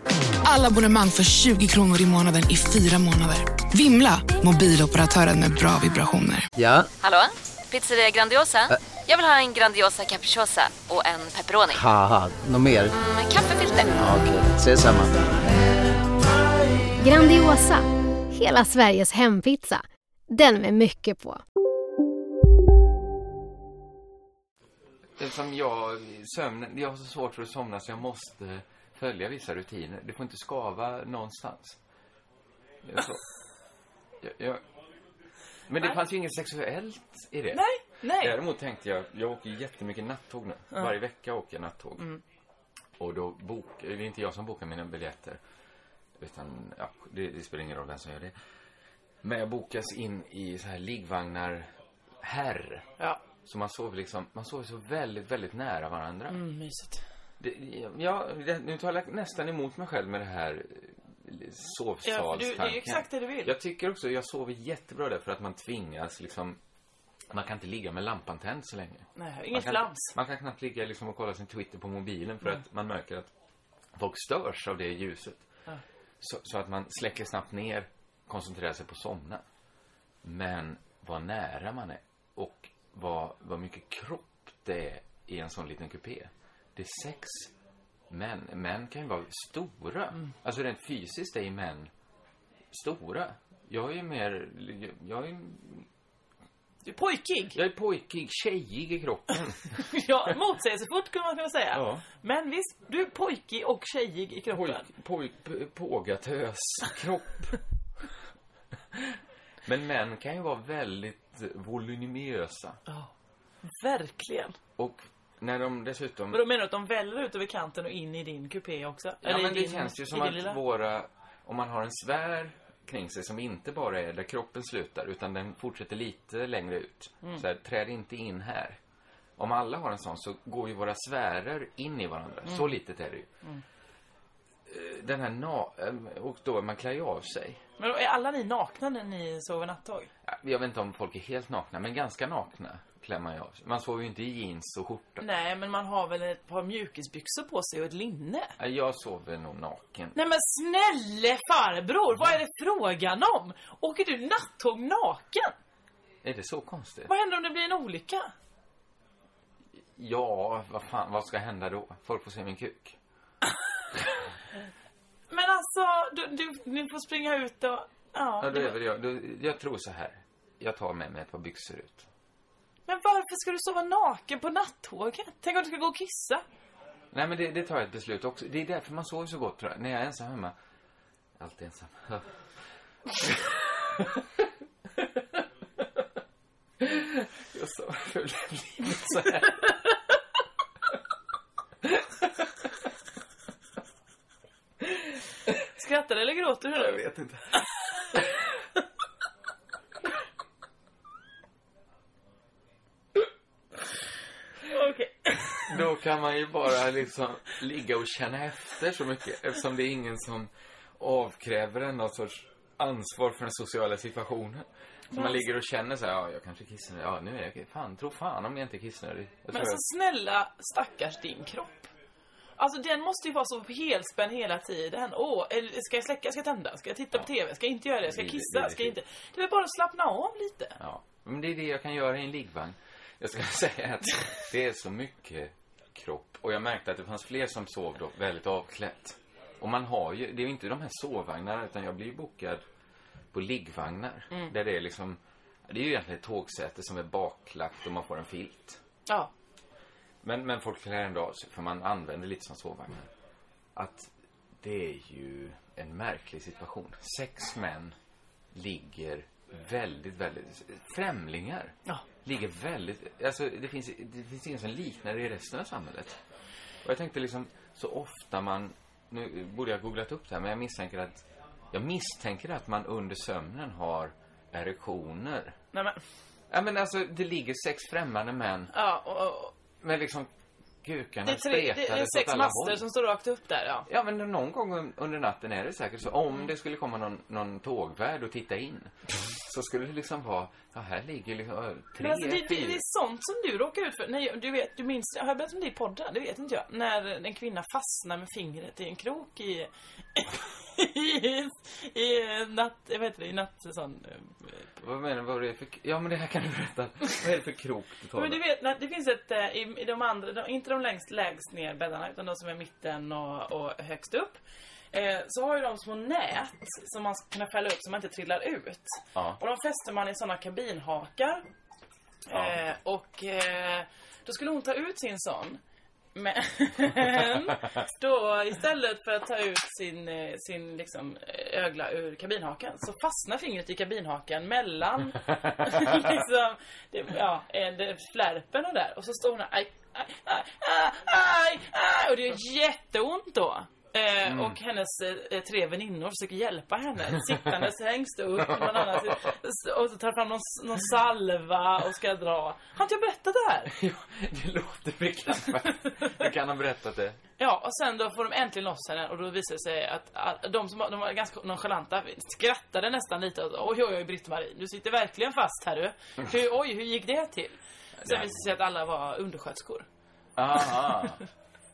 Alla abonnemang för 20 kronor i månaden i fyra månader. Vimla! Mobiloperatören med bra vibrationer. Ja, Hallå? Pizzeria Grandiosa? Jag vill ha en Grandiosa capriciosa och en pepperoni. haha, något mer? Med kaffefilter. Ja, Okej, ses samma. Grandiosa, hela Sveriges hempizza. Den med mycket på. Eftersom jag, sömnen, jag har så svårt för att somna så jag måste följa vissa rutiner. Det får inte skava någonstans. Så. Jag, jag, men det fanns ju inget sexuellt i det. Nej, nej. Däremot tänkte jag, jag åker jättemycket nattåg nu. Varje vecka åker jag nattåg. Mm. Och då bokar, det är inte jag som bokar mina biljetter. Utan, ja, det, det spelar ingen roll vem som gör det. Men jag bokas in i så här liggvagnar herr. Ja. Så man sover liksom, man sover så väldigt, väldigt nära varandra. Mm, mysigt. Det, ja, det, nu talar jag nästan emot mig själv med det här eh, sovsalstanken. Ja, du- det är ju exakt det du vill. Jag tycker också, jag sover jättebra där för att man tvingas liksom man kan inte ligga med lampan tänd så länge. Nej, man inget kan, flams. Man kan knappt ligga liksom och kolla sin Twitter på mobilen för Nej. att man märker att folk störs av det ljuset. Ja. Så, så att man släcker snabbt ner, koncentrerar sig på att somna. Men vad nära man är och vad, vad mycket kropp det är i en sån liten kupé. Det är sex män. Män kan ju vara stora. Mm. Alltså rent fysiskt är ju män stora. Jag är ju mer, jag- är Du är pojkig. jag är pojkig, tjejig i kroppen. ja, motsägelsefullt skulle man kunna säga. Ja. Men visst, du är pojkig och tjejig i kroppen. Pojk, pojk, pågatös, kropp. Men män kan ju vara väldigt voluminösa. Ja, verkligen. Och när de dessutom... Men då menar du att de väller ut över kanten och in i din kupé också? Ja, Eller men det din- känns ju som att lilla- våra... Om man har en sfär kring sig som inte bara är där kroppen slutar, utan den fortsätter lite längre ut. Mm. Så här, träd inte in här. Om alla har en sån så går ju våra sfärer in i varandra. Mm. Så litet är det ju. Mm. Eh, Den här na... eh, Och då, man klär ju av sig. Men är alla ni nakna när ni sover nattåg? Ja, Jag vet inte om folk är helt nakna, men ganska nakna klär man ju av sig. Man sover ju inte i jeans och skjorta. Nej, men man har väl ett par mjukisbyxor på sig och ett linne? Ja, Jag sover nog naken. Nej men snälle farbror, vad är det frågan om? Åker du nattåg naken? Är det så konstigt? Vad händer om det blir en olycka? Ja, vad fan, vad ska hända då? Folk får se min kuk. Men alltså, du, du, ni får springa ut och... Ja, Ja, då är väl jag, då, jag tror så här. Jag tar med mig ett par byxor ut. Men varför ska du sova naken på nattåget? Tänk om du ska gå och kissa? Nej, men det, det tar jag ett beslut också. Det är därför man sover så gott, tror jag. När jag är ensam hemma. Alltid ensam. jag sa för livet så här. Skrattar eller gråter du nu? Jag vet inte. Okej. Då kan man ju bara liksom ligga och känna efter så mycket eftersom det är ingen som avkräver en något sorts ansvar för den sociala situationen. Så man ligger och känner så här, ja, jag kanske är kissnödig. Ja, nu är jag fan, tro fan om jag inte är kissnödig. Men tror så jag- snälla stackars din kropp. Alltså den måste ju vara så helspänn hela tiden. Åh, ska jag släcka, ska jag tända, ska jag titta på TV, ska jag inte göra det, ska jag kissa, ska jag inte... Det är bara att slappna av lite. Ja, men det är det jag kan göra i en liggvagn. Jag ska säga att det är så mycket kropp. Och jag märkte att det fanns fler som sov då väldigt avklätt. Och man har ju, det är ju inte de här sovvagnarna utan jag blir ju bokad på liggvagnar. Mm. Där det är liksom, det är ju egentligen ett tågsäte som är baklagt och man får en filt. Ja. Men, men folk klär ändå av sig för man använder lite som sovvagnar. Att det är ju en märklig situation. Sex män ligger väldigt, väldigt, främlingar. Ja. Ligger väldigt, alltså det finns, det finns ingen som liknar det i resten av samhället. Och jag tänkte liksom, så ofta man, nu borde jag googlat upp det här, men jag misstänker att, jag misstänker att man under sömnen har erektioner. Nej men, Ja men alltså, det ligger sex främmande män ja, och, och, med liksom kukarna det, är tre, det, det är sex master som står rakt upp där, ja. Ja, men någon gång un- under natten är det säkert så. Om det skulle komma någon, någon tågvärd och titta in. Så skulle det liksom vara, ja här ligger liksom tre, Men alltså, det, det, det är sånt som du råkar ut för. Nej, du vet, du minns, har jag berättat om det i podden? Det vet inte jag. När en kvinna fastnar med fingret i en krok i... i, i natt... Jag vet inte, i natt... Sån, Vad menar du? Vad är det för... Ja, men det här kan du berätta. Vad är det för krok du talar Men du vet, det finns ett, eh, i, i de andra, de, inte de längst lägst ner bäddarna, utan de som är mitten och, och högst upp. Eh, så har ju de små nät som man ska kunna fälla upp så man inte trillar ut. Ja. Och de fäster man i sådana kabinhakar. Ja. Eh, och eh, då skulle hon ta ut sin sån. Men då istället för att ta ut sin, eh, sin liksom eh, ögla ur kabinhaken så fastnar fingret i kabinhaken mellan liksom, det, ja, det, flärpen och där. Och så står hon där, aj, aj, aj, aj, aj. Och det gör jätteont då. Eh, Mm. Och hennes eh, tre väninnor försöker hjälpa henne. Sittandes längst upp, annat. Och så tar fram någon, någon salva och ska dra. Har inte jag berättat det här? Det låter bekant. Hur kan ha berättat det? Ja, och sen då får de äntligen loss henne och då visar det sig att all- de som de var ganska nonchalanta skrattade nästan lite åt oj oj oj Britt-Marie, du sitter verkligen fast här du. Hur, oj, hur gick det till? Sen visade det sig att alla var undersköterskor. Aha.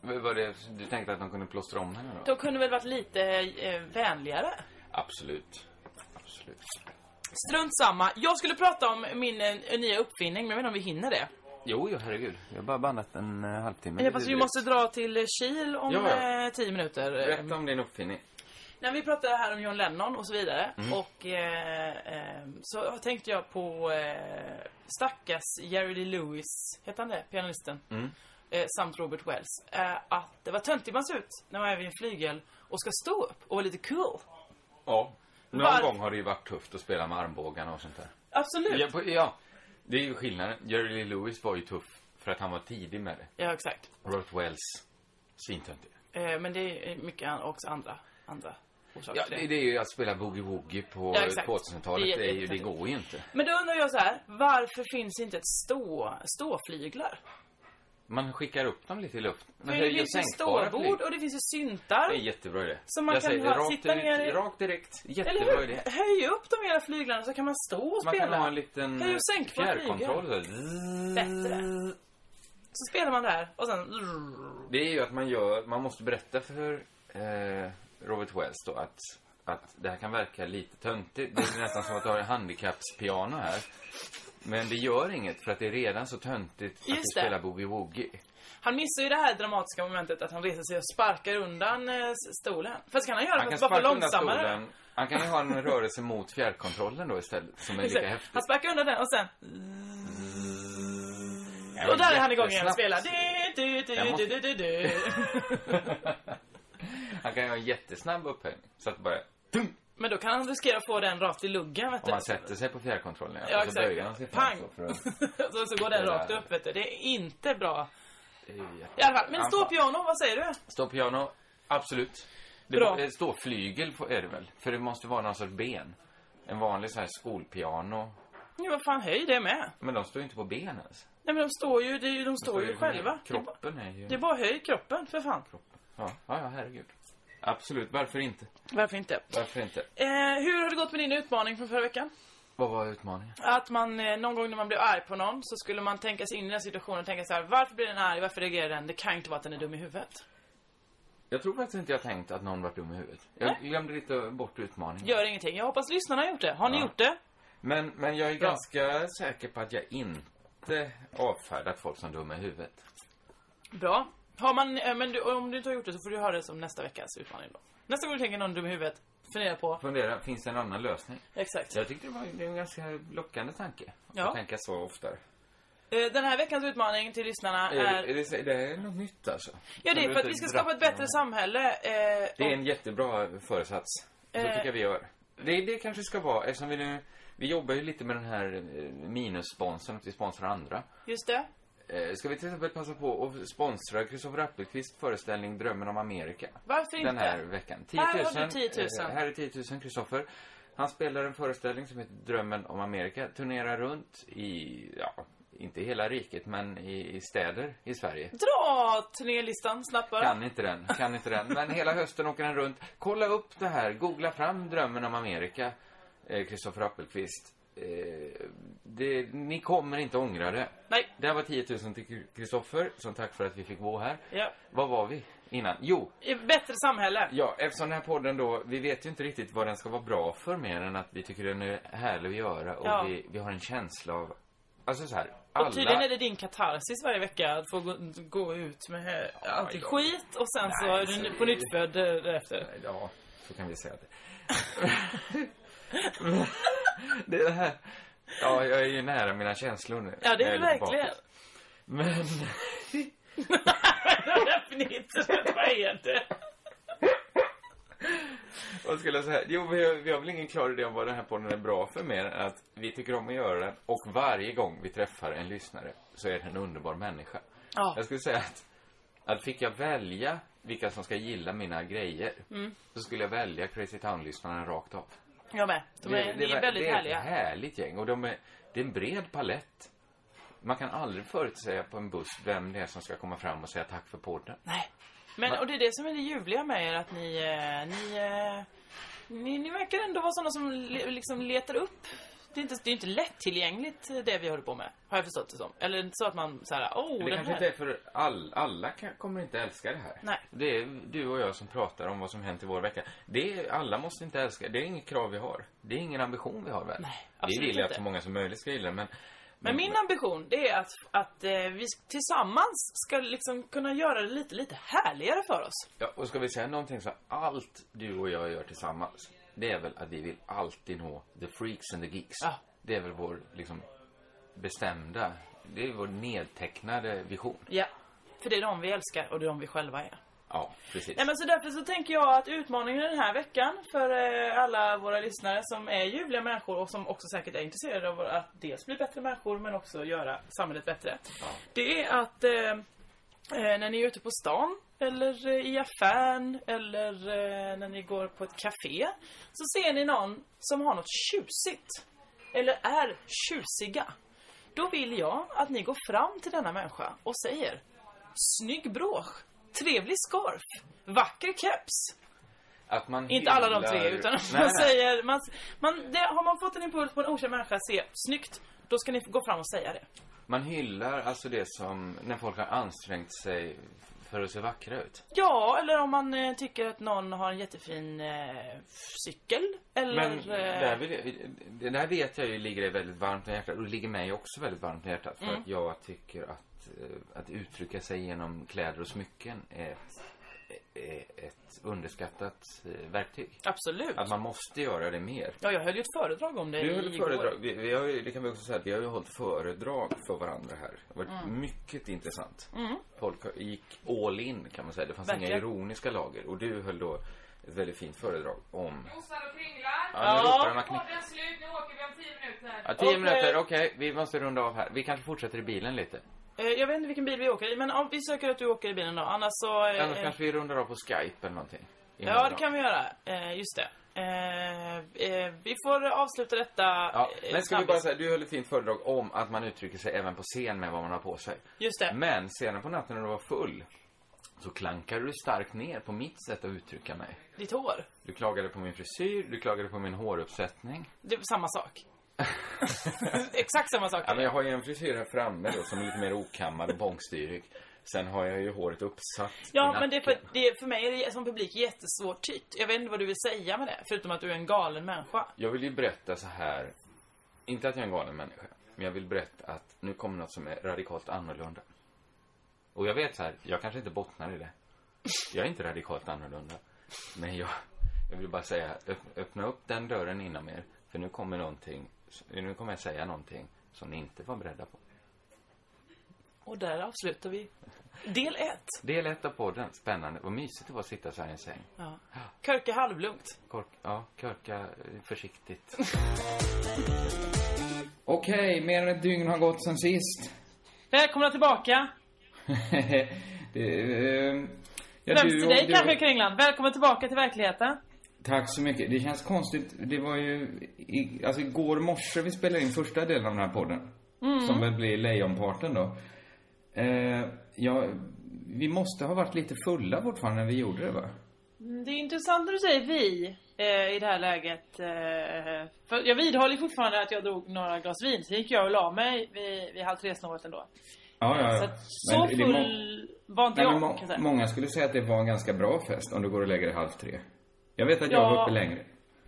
Var det, du tänkte att de kunde plåstra om henne då? De kunde väl varit lite eh, vänligare. Absolut. Absolut. Strunt samma. Jag skulle prata om min eh, nya uppfinning, men jag vet inte om vi hinner det. Jo, jo, herregud. Jag har bara bandat en uh, halvtimme. Ja, fast vi måste dra till eh, Kil om Ja, ja. eh, tio minuter. Berätta om din uppfinning. När vi pratade här om John Lennon och så vidare Mm. och eh, eh, så tänkte jag på eh, stackars Jerry Lee Lewis, heter han det? Pianisten. Eh, samt Robert Wells. Eh, att det var töntigt man ser ut när man är vid en flygel och ska stå upp och vara lite cool. Ja. Någon Var- gång har det ju varit tufft att spela med armbågarna och sånt där. Absolut. Ja, på, ja. Det är ju skillnaden. Jerry Lee Lewis var ju tuff för att han var tidig med det. Ja, exakt. Robert Wells, svintöntig. Eh, men det är mycket också andra, andra orsaker Ja, det, det är ju att spela boogie-woogie på Ja, exakt. 2000-talet. Det Det, är ju, det går ju inte. Men då undrar jag så här, varför finns inte ett stå, ståflyglar? Man skickar upp dem lite i luften. Höj det och finns ju ståbord och det finns ju syntar. Det är jättebra idé. Så man jag kan säger det ha- rakt, sitta ut, ner i- rakt direkt. Jättebra idé. Höj upp de hela flyglarna så kan man stå och Man spela. kan ha en liten Höj och sänk fjärrkontroll. så- Bättre. Så spelar man där och sen... Det är ju att man gör, man måste berätta för eh, Robert Wells då att, att det här kan verka lite töntigt. Det är nästan som att du har en handikappspiano här. Men det gör inget för att det är redan så töntigt att Just det. spelar boogie-woogie. Han missar ju det här dramatiska momentet att han reser sig och sparkar undan eh, stolen. Fast kan han göra Han det kan bara långsammare? stolen. Han kan ju ha en rörelse mot fjärrkontrollen då istället, som är lika häftig. Han sparkar undan den och sen... Ja, och där är han igång igen och spelar. Du, du, du, du. Han kan ju ha en jättesnabb upphöjning. Så att bara, Men då kan han riskera att få den rakt i luggen, vet om man sätter sig på fjärrkontrollen Ja, och så böjer han exakt. sig Pang! så att... så, så går den rakt upp, vet du. Det är inte bra. I alla fall, men Ja, stå piano, vad säger du? Stå piano, absolut. Det Bra. Stå flygel får- är det väl? För det måste vara någon sorts ben. En vanlig så här skolpiano. Ja, vad fan, höj det med. Men de står ju inte på ben ens. Nej, men de står ju, det är ju, de står ju själva. Kroppen är ju... Det är bara höj kroppen, för fan. Ja, ja, ja, herregud. Absolut, varför inte? Varför inte? Varför inte? Eh, hur har det gått med din utmaning från förra veckan? Vad var utmaningen? Att man eh, någon gång när man blir arg på någon så skulle man tänka sig in i den situationen och tänka så här: varför blir den arg? Varför reagerar den? Det kan ju inte vara att den är dum i huvudet. Jag tror faktiskt inte jag tänkt att någon varit dum i huvudet. Jag glömde lite bort utmaningen. Gör ingenting. Jag hoppas lyssnarna har gjort det. Har ni Ja. gjort det? Men, men jag är Bra. ganska säker på att jag inte avfärdat folk som dumma i huvudet. Bra. Har man, eh, men du, om du inte har gjort det så får du höra det som nästa veckas utmaning då. Nästa gång du tänker någon dum i huvudet, fundera på. Fundera, finns det en annan lösning? Exakt. Jag tyckte det var det är en ganska lockande tanke. Ja. Att tänka så oftare. Eh, Den här veckans utmaning till lyssnarna Är, är... är det, det är något nytt alltså? Ja, det är för att vi ska skapa ett bättre samhälle. eh, Det är en jättebra föresats. Så Eh. tycker jag vi gör. Det, det kanske ska vara, eftersom vi nu... Vi jobbar ju lite med den här eh, minussponsorn, att vi sponsrar andra. Just det. Eh, Ska vi till exempel passa på att sponsra Kristoffer Appelqvists föreställning Drömmen om Amerika? Varför inte? Den här veckan. 10 000. Här har du 10 000. eh, Här är 10 000, Kristoffer. Han spelar en föreställning som heter Drömmen om Amerika. Turnerar runt i, ja, inte hela riket, men i, i städer i Sverige. Dra turnélistan snabbt bara. Kan inte den, kan inte den. Men hela hösten åker han runt. Kolla upp det här, googla fram Drömmen om Amerika, eh, Kristoffer Appelqvist. Eh, det, ni kommer inte ångra det. Nej. Det här var 10 000 till Kristoffer, som tack för att vi fick vara här. Ja. Vad var vi innan? Jo, I bättre samhälle. Ja, eftersom den här podden då, vi vet ju inte riktigt vad den ska vara bra för mer än att vi tycker den är härlig att göra och Ja. vi, vi har en känsla av, alltså så här, alla... Och tydligen är det din katarsis varje vecka att få gå, gå ut med hö- allt i ja. skit och sen så Nej, är så du det- på nytt född därefter. Ja, så kan vi säga det. det är det här, ja, jag är ju nära mina känslor nu. Ja, det är du verkligen. bakåt. Men, Definitivt. Vad är det? vad skulle jag säga? Jo, vi har, vi har väl ingen klar idé om vad den här podden är bra för mer än att vi tycker om att göra den och varje gång vi träffar en lyssnare så är det en underbar människa. Ja. Jag skulle säga att, att fick jag välja vilka som ska gilla mina grejer, Mm. så skulle jag välja Crazy Town-lyssnarna rakt av. Jag med. De är, det, är väldigt det är härliga. ett härligt gäng och de är, det är en bred palett. Man kan aldrig förutsäga på en buss vem det är som ska komma fram och säga tack för podden. Nej. Men, och det är det som är det ljuvliga med er, att ni, eh, ni, eh, ni, ni verkar ändå vara sådana som le, liksom letar upp. Det är inte, det är inte lättillgängligt eh, det vi håller på med, har jag förstått det som. Eller inte så att man såhär, oh, Men det den kanske här. inte är för all, alla kan, kommer inte älska det här. Nej. Det är du och jag som pratar om vad som hänt i vår vecka. Det är, alla måste inte älska, det är inget krav vi har. Det är ingen ambition vi har väl? Nej, vi absolut vill ju att så många som möjligt ska gilla men Men min ambition, det är att, att eh, vi tillsammans ska liksom kunna göra det lite, lite härligare för oss. Ja, och ska vi säga någonting så allt du och jag gör tillsammans, det är väl att vi vill alltid nå the freaks and the geeks. Ja. Det är väl vår, liksom, bestämda, det är vår nedtecknade vision. Ja. För det är de vi älskar och det är de vi själva är. Ja, precis. Nej men så därför så tänker jag att utmaningen den här veckan för eh, alla våra lyssnare som är ljuvliga människor och som också säkert är intresserade av att dels bli bättre människor men också göra samhället bättre. Det är att eh, eh, när ni är ute på stan eller eh, i affären eller eh, när ni går på ett café så ser ni någon som har något tjusigt eller är tjusiga. Då vill jag att ni går fram till denna människa och säger Snygg brosch, trevlig scarf, vacker keps. Att man Inte alla de tre utan Nej, man nej. säger, man, man, det, har man fått en impuls på en okänd människa att se snyggt, då ska ni gå fram och säga det. Man hyllar alltså det som, när folk har ansträngt sig för att se vackra ut. Ja, eller om man eh, tycker att någon har en jättefin eh, cykel. Eller... Men eh, där vill jag, det där vet jag ju ligger dig väldigt varmt om hjärtat och det ligger mig också väldigt varmt om hjärtat. För Mm. att jag tycker att, eh, att uttrycka sig genom kläder och smycken är ett, är ett underskattat eh, verktyg. Absolut. Att man måste göra det mer. Ja, jag höll ju ett föredrag om det Du höll ett igår. föredrag. Vi, vi har ju, det kan vi också säga att vi har ju hållit föredrag för varandra här. Det har varit Mm. mycket intressant. Mm. Folk gick all in kan man säga. Det fanns inga Verkligen. ironiska lager. Och du höll då ett väldigt fint föredrag om... Ostar och kringlar. Ja, nu ni- Podden slut, nu åker vi om tio minuter. Ja, tio minuter, okej. Vi måste runda av här. Vi kanske fortsätter i bilen lite. Eh, jag vet inte vilken bil vi åker i, men om vi söker att du åker i bilen då. Annars så... eh, Annars kanske vi rundar av på Skype eller någonting. Innan Ja, det drar. kan vi göra. Eh, just det. Eh, eh, vi får avsluta detta. Ja, eh, men ska vi bara säga, du höll ett fint föredrag om att man uttrycker sig även på scen med vad man har på sig. Just det. Men senare på natten när du var full så klankade du starkt ner på mitt sätt att uttrycka mig. Ditt hår. Du klagade på min frisyr, du klagade på min håruppsättning. Det är samma sak. Exakt samma sak. Ja, men jag har ju en frisyr här framme då som är lite mer okammad och bångstyrig. Sen har jag ju håret uppsatt Ja, men det är, för, det är för mig är det som publik jättesvårt tyckt. Jag vet inte vad du vill säga med det, förutom att du är en galen människa. Jag vill ju berätta så här. Inte att jag är en galen människa. Men jag vill berätta att nu kommer något som är radikalt annorlunda. Och jag vet så här, jag kanske inte bottnar i det. Jag är inte radikalt annorlunda. Men jag, jag vill bara säga, öpp- öppna upp den dörren inom er. För nu kommer någonting, nu kommer jag säga någonting som ni inte var beredda på. Och där avslutar vi del ett. Del ett av podden, spännande. Vad mysigt det var att sitta så här i en säng. Ja. Körka halvlugnt. Kork, ja, körka eh, försiktigt. Okej, mer än ett dygn har gått sen sist. Välkomna tillbaka. det, eh, ja, Främst du till dig du- kanske Kringland. Välkommen tillbaka till verkligheten. Tack så mycket. Det känns konstigt. Det var ju, i, alltså igår morse vi spelade in första delen av den här podden. Mm. Som väl blir lejonparten då. Eh, ja, vi måste ha varit lite fulla fortfarande när vi gjorde det va? Mm, Det är intressant när du säger vi eh, i det här läget. Eh, för jag vidhåller fortfarande att jag drog några glas vin. Sen gick jag och la mig vid, vid halv tre-snåret ändå. Ja, ja, Så, ja. så Men må- full var inte jag, må, många skulle säga att det var en ganska bra fest om du går och lägger dig halv tre. Jag vet att jag Ja. var uppe längre.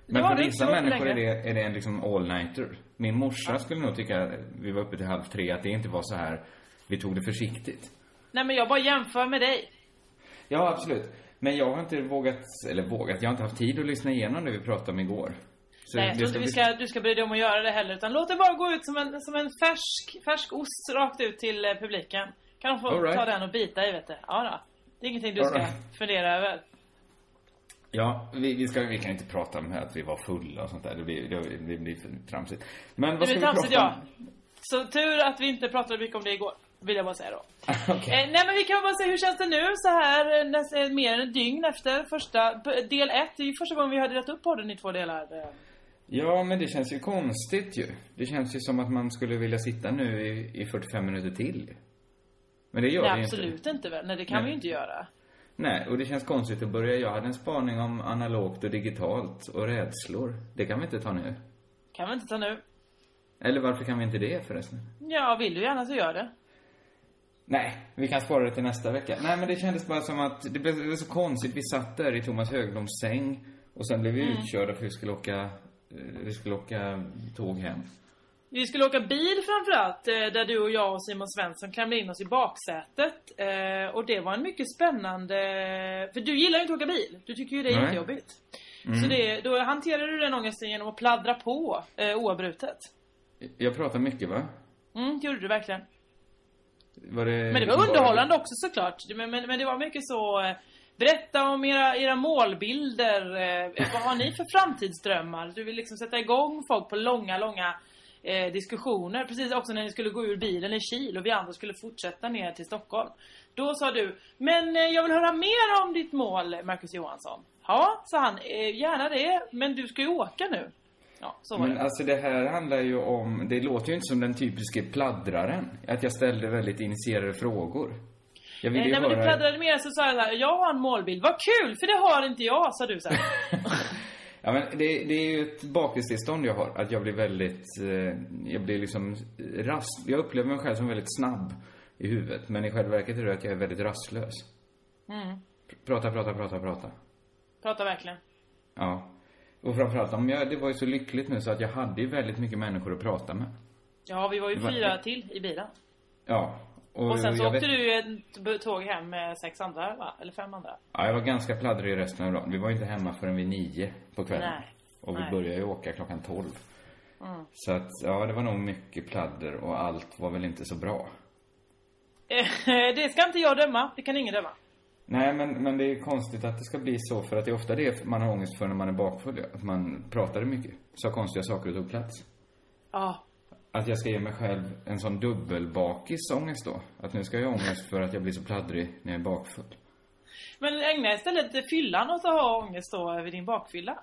Men Ja, för vissa människor är det, är det en liksom all-nighter. Min morsa skulle nog tycka att vi var uppe till halv tre, att det inte var så här, vi tog det försiktigt. Nej men jag bara jämför med dig. Ja, absolut. Men jag har inte vågat, eller vågat, jag har inte haft tid att lyssna igenom det vi pratade om igår. Så Nej, jag tror inte vi ska, du ska bry dig om att göra det heller. Utan låt det bara gå ut som en, som en färsk, färsk ost rakt ut till eh, publiken. Kan de få right. ta den och bita i vet du. Ja då. Det är ingenting du All ska right. fundera över. Ja, vi, vi, ska, vi kan inte prata om att vi var fulla och sånt där. Det blir, det, det blir för tramsigt. Men vad ska vi prata ja. om? Så tur att vi inte pratade mycket om det igår. Vill jag bara säga då. Okej. Eh, nej men vi kan bara säga, hur känns det nu så här eh, näst, eh, mer än ett dygn efter första, p- del ett? Det är ju första gången vi har delat upp podden i två delar. eh. Ja, men det känns ju konstigt ju. Det känns ju som att man skulle vilja sitta nu i, i 45 minuter till. Men det gör Nej det absolut inte. inte. väl? Nej det kan Nej. vi ju inte göra. Nej, och det känns konstigt att börja. Jag hade en spaning om analogt och digitalt och rädslor. Det kan vi inte ta nu. Kan vi inte ta nu? Eller varför kan vi inte det förresten? Ja, vill du gärna så gör det. Nej, vi kan spara det till nästa vecka. Nej, men det kändes bara som att det blev, så konstigt. Vi satt där i Thomas Högbloms säng och sen blev vi Mm. utkörda för vi skulle åka, vi skulle åka tåg hem. Vi skulle åka bil framförallt, eh, där du och jag och Simon Svensson klämde in oss i baksätet. Eh, Och det var en mycket spännande... För du gillar ju inte att åka bil. Du tycker ju det är jättejobbigt. Mm. Så det, då hanterade du den ångesten genom att pladdra på eh, oavbrutet. Jag pratar mycket, va? Mm, det gjorde du verkligen. Var det Men det var underhållande också såklart. Men, men, men det var mycket så... eh, Berätta om era, era målbilder. eh, Vad har ni för framtidsdrömmar? Du vill liksom sätta igång folk på långa, långa eh, diskussioner. Precis också när ni skulle gå ur bilen i Kil och vi andra skulle fortsätta ner till Stockholm. Då sa du, men eh, jag vill höra mer om ditt mål, Marcus Johansson. Ja, sa han, eh, gärna det, men du ska ju åka nu. Ja, så var Men det. alltså det här handlar ju om, det låter ju inte som den typiske pladdraren. Att jag ställde väldigt initierade frågor. Jag vill Eh, ju Nej men du höra... pladdrade mer så sa jag så här, jag har en målbild. Vad kul, för det har inte jag, sa du så här. Ja men det, det är ju ett bakistillstånd jag har. Att jag blir väldigt, eh, jag blir liksom rast. Jag upplever mig själv som väldigt snabb i huvudet. Men i själva verket är det att jag är väldigt rastlös. Mm. Prata, prata, prata, prata. Prata verkligen. Ja. Och framförallt om jag, det var ju så lyckligt nu så att jag hade ju väldigt mycket människor att prata med. Ja, vi var ju var- fyra till i bilen. Ja. Och, sen så åkte vet- du ett tåg hem med sex andra, va? Eller fem andra. Ja, jag var ganska pladdrig resten av dagen. Vi var ju inte hemma förrän vid nio på kvällen. Nej. Och vi Nej. började ju åka klockan tolv. Mm. Så att, ja, det var nog mycket pladder och allt var väl inte så bra. Det ska inte jag döma. Det kan ingen döma. Nej, men, men det är konstigt att det ska bli så för att det är ofta det man har ångest för när man är bakfull. Att man pratade mycket. Sa konstiga saker och tog plats. Ja. Att jag ska ge mig själv en sån dubbelbakisångest då. Att nu ska jag ha ångest för att jag blir så pladdrig när jag är bakfull. Men ägna istället fyllan åt att ha ångest då över din bakfylla.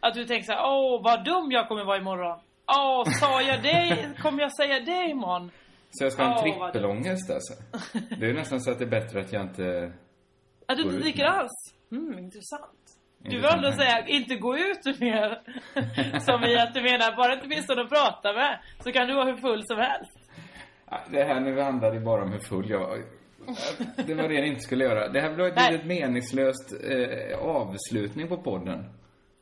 Att du tänker så här, åh vad dum jag kommer vara imorgon. Åh, sa jag det? Kommer jag säga det imorgon? Så jag ska ha en trippelångest alltså. Det är nästan så att det är bättre att jag inte... Att du inte dricker alls? Mm, intressant. Du valde att säga, inte gå ut mer. Som i att du menar, bara inte finns någon att prata med, så kan du vara hur full som helst. Det här nu handlade ju bara om hur full jag var. Det var det jag inte skulle göra. Det här blev ett meningslöst eh, avslutning på podden.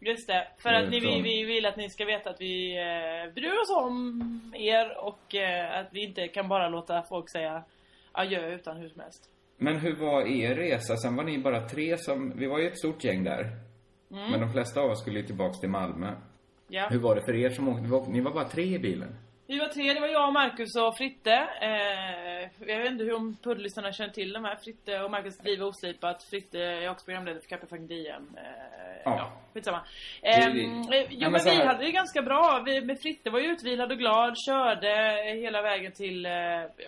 Just det, för att ni, vi, vi vill att ni ska veta att vi eh, bryr oss om er och eh, att vi inte kan bara låta folk säga adjö utan hur som helst. Men hur var er resa? Sen var ni bara tre som... Vi var ju ett stort gäng där. Mm. Men de flesta av oss skulle ju tillbaks till Malmö. Ja. Hur var det för er som åkte? Ni var bara tre i bilen. Vi var tre, det var jag, Marcus och Fritte. Eh, jag vet inte hur om poddlyssnarna känner till de här. Fritte och Marcus driver oslipat. Fritte är också programledare för Café Fucking DM. Eh, Ja. Skitsamma. Det- Eh, det- eh, Ja, jo men men vi hade det ganska bra. Vi, med Fritte var ju utvilad och glad. Körde hela vägen till, eh,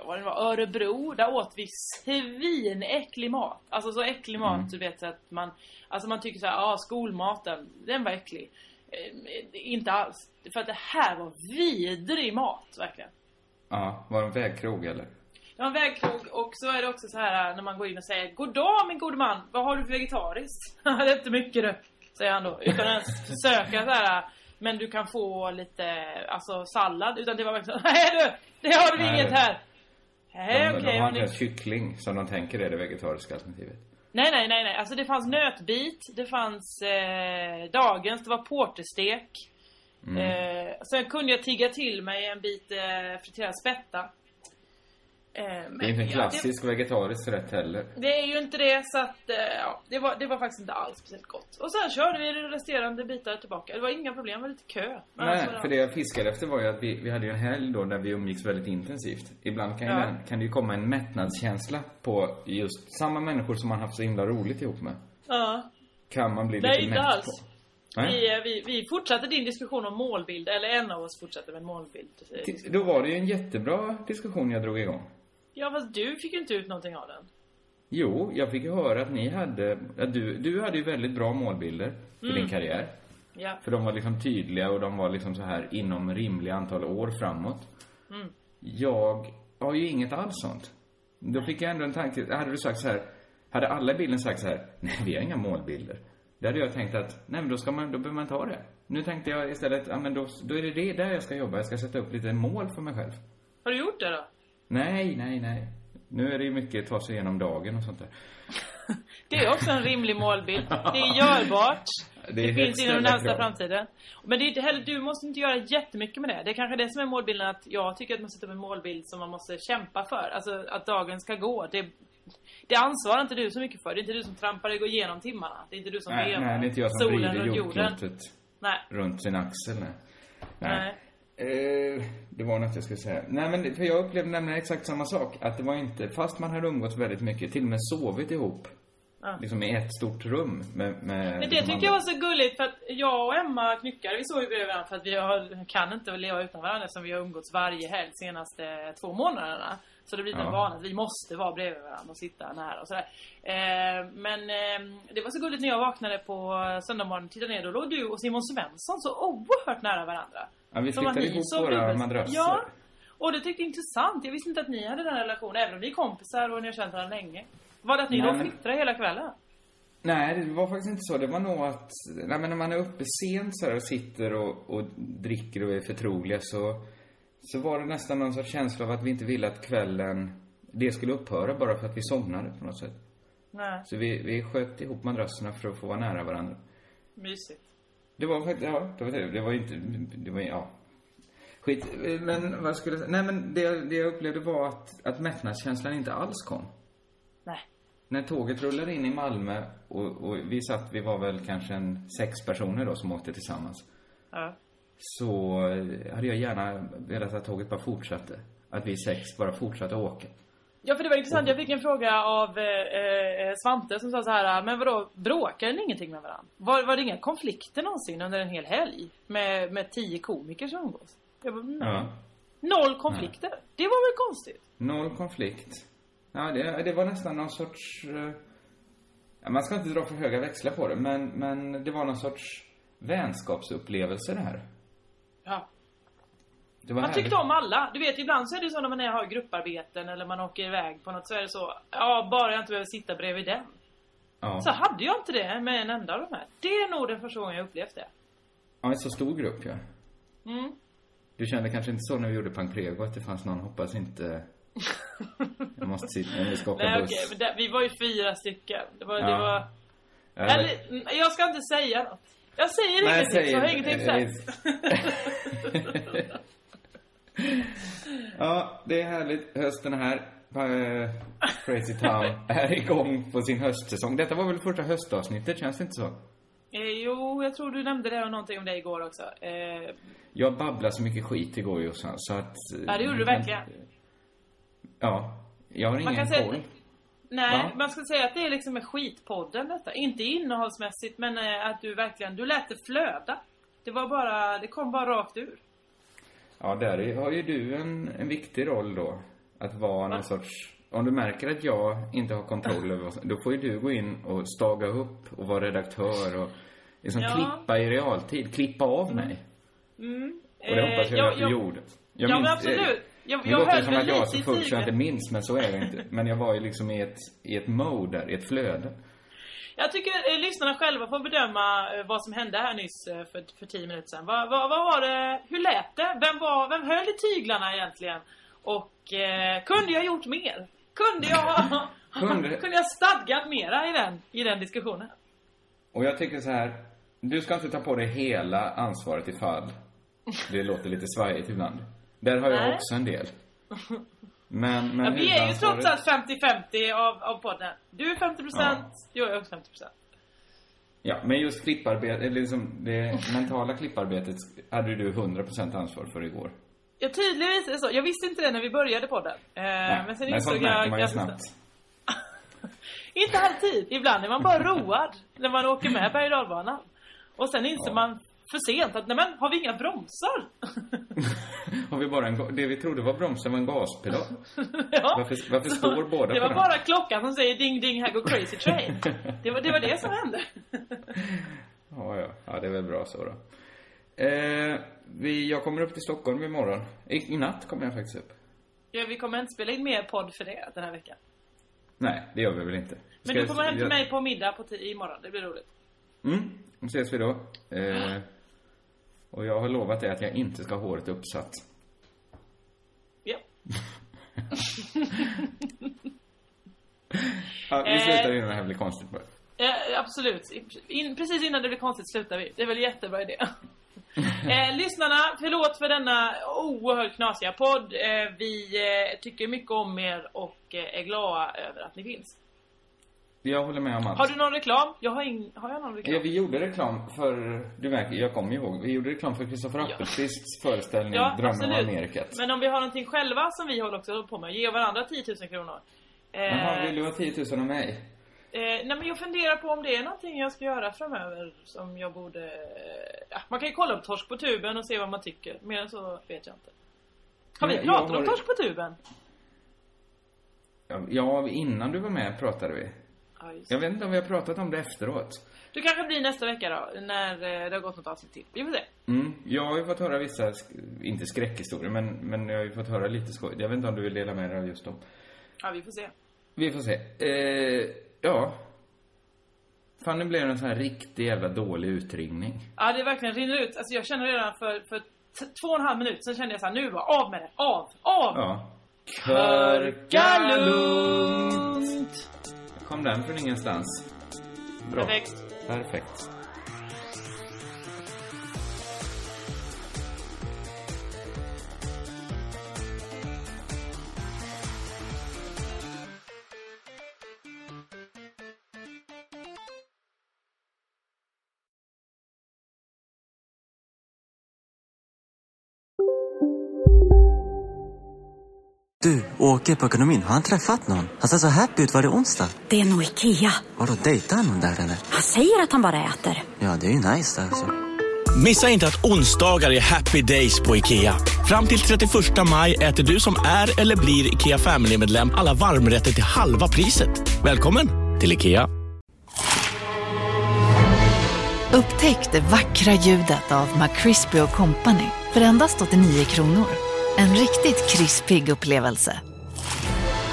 vad det var, Örebro. Där åt vi svinäcklig mat. Alltså så äcklig mat, Mm. du vet så att man, alltså man tycker så här, ja ah, skolmaten, den var äcklig. Eh, inte alls. För att det här var vidrig mat, verkligen. Ja, var det en vägkrog eller? Jag har en vägkrog och så är det också så här när man går in och säger God dag min gode man, vad har du för vegetariskt? det är inte mycket du, säger han då. Utan ens försöka så här men du kan få lite, alltså sallad. Utan det var verkligen så, nej du, det har du Nej. inget här. Nej okej, de har inte ni... kyckling som de tänker är det vegetariska alternativet. Nej nej nej nej, alltså det fanns nötbit, det fanns eh, dagens, det var porterstek. Mm. Eh, sen kunde jag tigga till mig en bit eh, friterad spätta. Eh, Det är men inte en ja, det- klassisk vegetarisk rätt heller. Det är ju inte det så att, eh, ja, det var, det var faktiskt inte alls speciellt gott. Och sen körde vi de resterande bitar tillbaka. Det var inga problem, det var lite kö. Men Nej, alltså, för det jag fiskade efter var ju att vi, vi hade ju en helg då där vi umgicks väldigt intensivt. Ibland kan, Ja. den, kan det ju komma en mättnadskänsla på just samma människor som man haft så himla roligt ihop med. Ja. Kan man bli Nej, lite mätt alls. på. Vi, eh, vi, vi fortsatte din diskussion om målbild, eller en av oss fortsatte med målbild. Då var det ju en jättebra diskussion jag drog igång. Ja, fast du fick ju inte ut någonting av den. Jo, jag fick ju höra att ni hade, att du, du hade ju väldigt bra målbilder för Mm. din karriär. Ja. För de var liksom tydliga och de var liksom så här inom rimliga antal år framåt. Mm. Jag har ju inget alls sånt. Då fick jag ändå en tanke, hade du sagt så här, hade alla bilden sagt så här, nej vi har inga målbilder. Då hade jag tänkt att, nej men då ska man, då behöver man ta det. Nu tänkte jag istället, ja men då, då är det det där jag ska jobba, jag ska sätta upp lite mål för mig själv. Har du gjort det då? Nej, nej, nej. Nu är det ju mycket ta sig igenom dagen och sånt där. Det är också en rimlig målbild. Det är görbart. Det Det, finns inom den närmsta framtiden. Men det är inte heller, du måste inte göra jättemycket med det. Det är kanske det som är målbilden att jag tycker att man sätter upp en målbild som man måste kämpa för. Alltså att dagen ska gå. Det, det ansvarar inte du så mycket för. Det är inte du som trampar och går igenom timmarna. Det är inte du som Nej, vevar nej, det är inte jag som solen vrider runt jorden. Nej. runt sin axel. Nej. Nej. Var något jag skulle säga. Nej, men för jag upplevde nämligen exakt samma sak. Att det var inte, fast man hade umgåtts väldigt mycket, till och med sovit ihop. Ja. Liksom i ett stort rum med, med Men det liksom tyckte jag var så gulligt för att jag och Emma Knyckare, vi såg ju bredvid varandra för att vi har, kan inte leva utan varandra eftersom vi har umgåtts varje helg senaste två månaderna. Så det blir en Ja. vana att vi måste vara bredvid varandra och sitta nära och sådär. Eh, men eh, det var så gulligt när jag vaknade på söndagsmorgonen och tittade ner. Då låg du och Simon Svensson så oerhört nära varandra. Ja, vi flyttade ihop våra madrasser. Ja. Och det tyckte jag intressant. Jag visste inte att ni hade den relationen, även om ni är kompisar och ni har känt varandra länge. Var det att ni Nej, då men- flyttade hela kvällen? Nej, det var faktiskt inte så. Det var nog att, nej men när man är uppe sent så här och sitter och, och dricker och är förtroliga så, så var det nästan någon sorts känsla av att vi inte ville att kvällen, det skulle upphöra bara för att vi somnade på något sätt. Nej, Så vi, vi sköt ihop madrasserna för att få vara nära varandra. mysigt. Det var faktiskt, ja, det var det. Det var inte, det var, ja. Skit, men vad skulle jag säga? Nej men det, det jag upplevde var att, att mättnadskänslan inte alls kom. Nej. När tåget rullade in i Malmö och, och vi satt, vi var väl kanske en sex personer då som åkte tillsammans. Ja. Så eh, hade jag gärna velat att tåget bara fortsatte. Att vi sex bara fortsatte åka. Ja, för det var intressant. Jag fick en fråga av eh, eh, Svante som sa så här, men vadå, bråkar ni ingenting med varandra? Var, var det inga konflikter någonsin under en hel helg? Med, med tio komiker som umgås? Jag bara, nej. Ja. Noll konflikter. Det var väl konstigt? Noll konflikt. Ja, det, det var nästan någon sorts... eh, Ja, man ska inte dra för höga växlar på det, men, men det var någon sorts vänskapsupplevelse det här. Ja. Man härligt. tyckte om alla. Du vet, ibland så är det så när man är, har grupparbeten eller man åker iväg på något så är det så, ja, bara jag inte behöver sitta bredvid den. Ja. Så hade jag inte det med en enda av de här. Det är nog den första gången jag upplevt det. ja, en så stor grupp, ja. Mm. Du kände kanske inte så när vi gjorde Pankrego att det fanns någon, hoppas inte... Jag måste sitta, vi ska åka Nej buss. okej, men det, vi var ju fyra stycken. Det var, Ja. det var... Ja, Eller, mm, jag ska inte säga något. Jag säger Nej, ingenting, så har inte. ingenting sagt. Ja, det är härligt. Hösten är här. Eh, Crazy Town är igång på sin höstsäsong. Detta var väl första höstavsnittet, känns det inte så? Eh, jo, jag tror du nämnde det och någonting om det igår också. Eh, Jag babblade så mycket skit igår Jossan, så att... eh, ja, det gjorde du verkligen. Ja. Jag har Man ingen kan säga koll. Nej, Va? man ska säga att det är liksom med skitpodden detta. Inte innehållsmässigt, men eh, att du verkligen, du lät det flöda. Det var bara, det kom bara rakt ur. Ja, där är- har ju du en, en viktig roll då. Att vara någon sorts... Om du märker att jag inte har kontroll över vad Då får ju du gå in och staga upp och vara redaktör och liksom Ja. klippa i realtid. Klippa av mig. Mm. Och det hoppas jag Eh, att du gjorde. Jag ja, men minns- absolut. Jag, jag låter som att jag är så full så jag inte minns, men så är det inte. Men jag var ju liksom i ett, i ett mode där, i ett flöde. Jag tycker eh, lyssnarna själva får bedöma eh, vad som hände här nyss eh, för, för tio minuter sedan. Vad, vad, vad var det, hur lät det? Vem, var, vem höll i tyglarna egentligen? Och eh, kunde jag gjort mer? Kunde jag Kunde- kunde jag stadgat mera i den, i den diskussionen? Och jag tycker så här, du ska inte ta på dig hela ansvaret ifall det låter lite svajigt ibland. Där har jag Nej. också en del. Men, men ja, vi är ju trots allt 50-50 av, av podden. Du är 50%, Ja. jag är också 50%. Ja, men just klipparbete, eller liksom det mentala klipparbetet hade du 100% ansvar för igår. Ja, tydligen är det så. Jag visste inte det när vi började podden. Eh, men sen men sånt märker man ju snabbt. Inte alltid. Ibland är man bara road när man åker med berg och dalbanan. Och sen inser man för sent att nej men, har vi inga bromsar? Har vi bara en, det vi trodde var bromsen var en gaspedal? Ja. Varför, varför står båda Det på var den? bara klockan som säger ding ding, här går crazy train. Det var det, var det som hände. Ja, ja. ja, det är väl bra så då. Eh, vi, jag kommer upp till Stockholm imorgon. I, I natt kommer jag faktiskt upp. Ja, vi kommer inte spela in mer podd för det den här veckan. Nej, det gör vi väl inte. Men du kommer hem till mig på middag på imorgon. Det blir roligt. Mm, då ses vi då. Eh, och jag har lovat dig att jag inte ska ha håret uppsatt. Ja. Ja, vi Eh. slutar innan det här blir konstigt bara. Ja, absolut. In, precis innan det blir konstigt slutar vi. Det är väl en jättebra idé. eh, lyssnarna, förlåt för denna oerhört knasiga podd. Eh, vi eh, tycker mycket om er och eh, är glada över att ni finns. Jag håller med om allt. Har du någon reklam? Jag har, ing, har jag någon reklam? Ja, vi gjorde reklam för, du märker, jag kommer ju ihåg, vi gjorde reklam för Kristoffer Appelqvists föreställning Drömmen om Amerikat. Men om vi har någonting själva som vi håller också på med, ge varandra 10 000 kronor. Eh, Jaha, vill du ha 10 000 av mig? Eh, nej men jag funderar på om det är någonting jag ska göra framöver som jag borde... eh, Ja, man kan ju kolla på Torsk på tuben och se vad man tycker. Mer än så vet jag inte. Har vi pratat har- om Torsk på tuben? Ja, Ja, innan du var med pratade vi. Ja, just. Jag vet inte om vi har pratat om det efteråt. Du kanske blir nästa vecka då, när eh, det har gått något avsnitt till. Vi får se. Mm, jag har ju fått höra vissa, inte skräckhistorier, men, men jag har ju fått höra lite skoj. Jag vet inte om du vill dela med dig av just dem. Ja, vi får se. Vi får se. Eh, ja. Fan, nu blev det en sån här riktig jävla dålig utringning. Ja, det verkligen rinner ut. Alltså jag känner redan för, för två och en halv minut, sen kände jag så här, nu var av med det. Av! Av! Ja. Körka lugnt! Kom den från ingenstans. Bra. Perfekt. Perfekt. Du, åker på ekonomin. Har han träffat någon? Han ser så happy ut. Var det onsdag? Det är nog Ikea. Har du dejtat någon där eller? Han säger att han bara äter. Ja, det är ju nice alltså. Missa inte att onsdagar är happy days på IKEA. Fram till 31 maj äter du som är eller blir IKEA Family-medlem alla varmrätter till halva priset. Välkommen till IKEA. Upptäck det vackra ljudet av McCrispy Company för endast 89 kronor. En riktigt krispig upplevelse.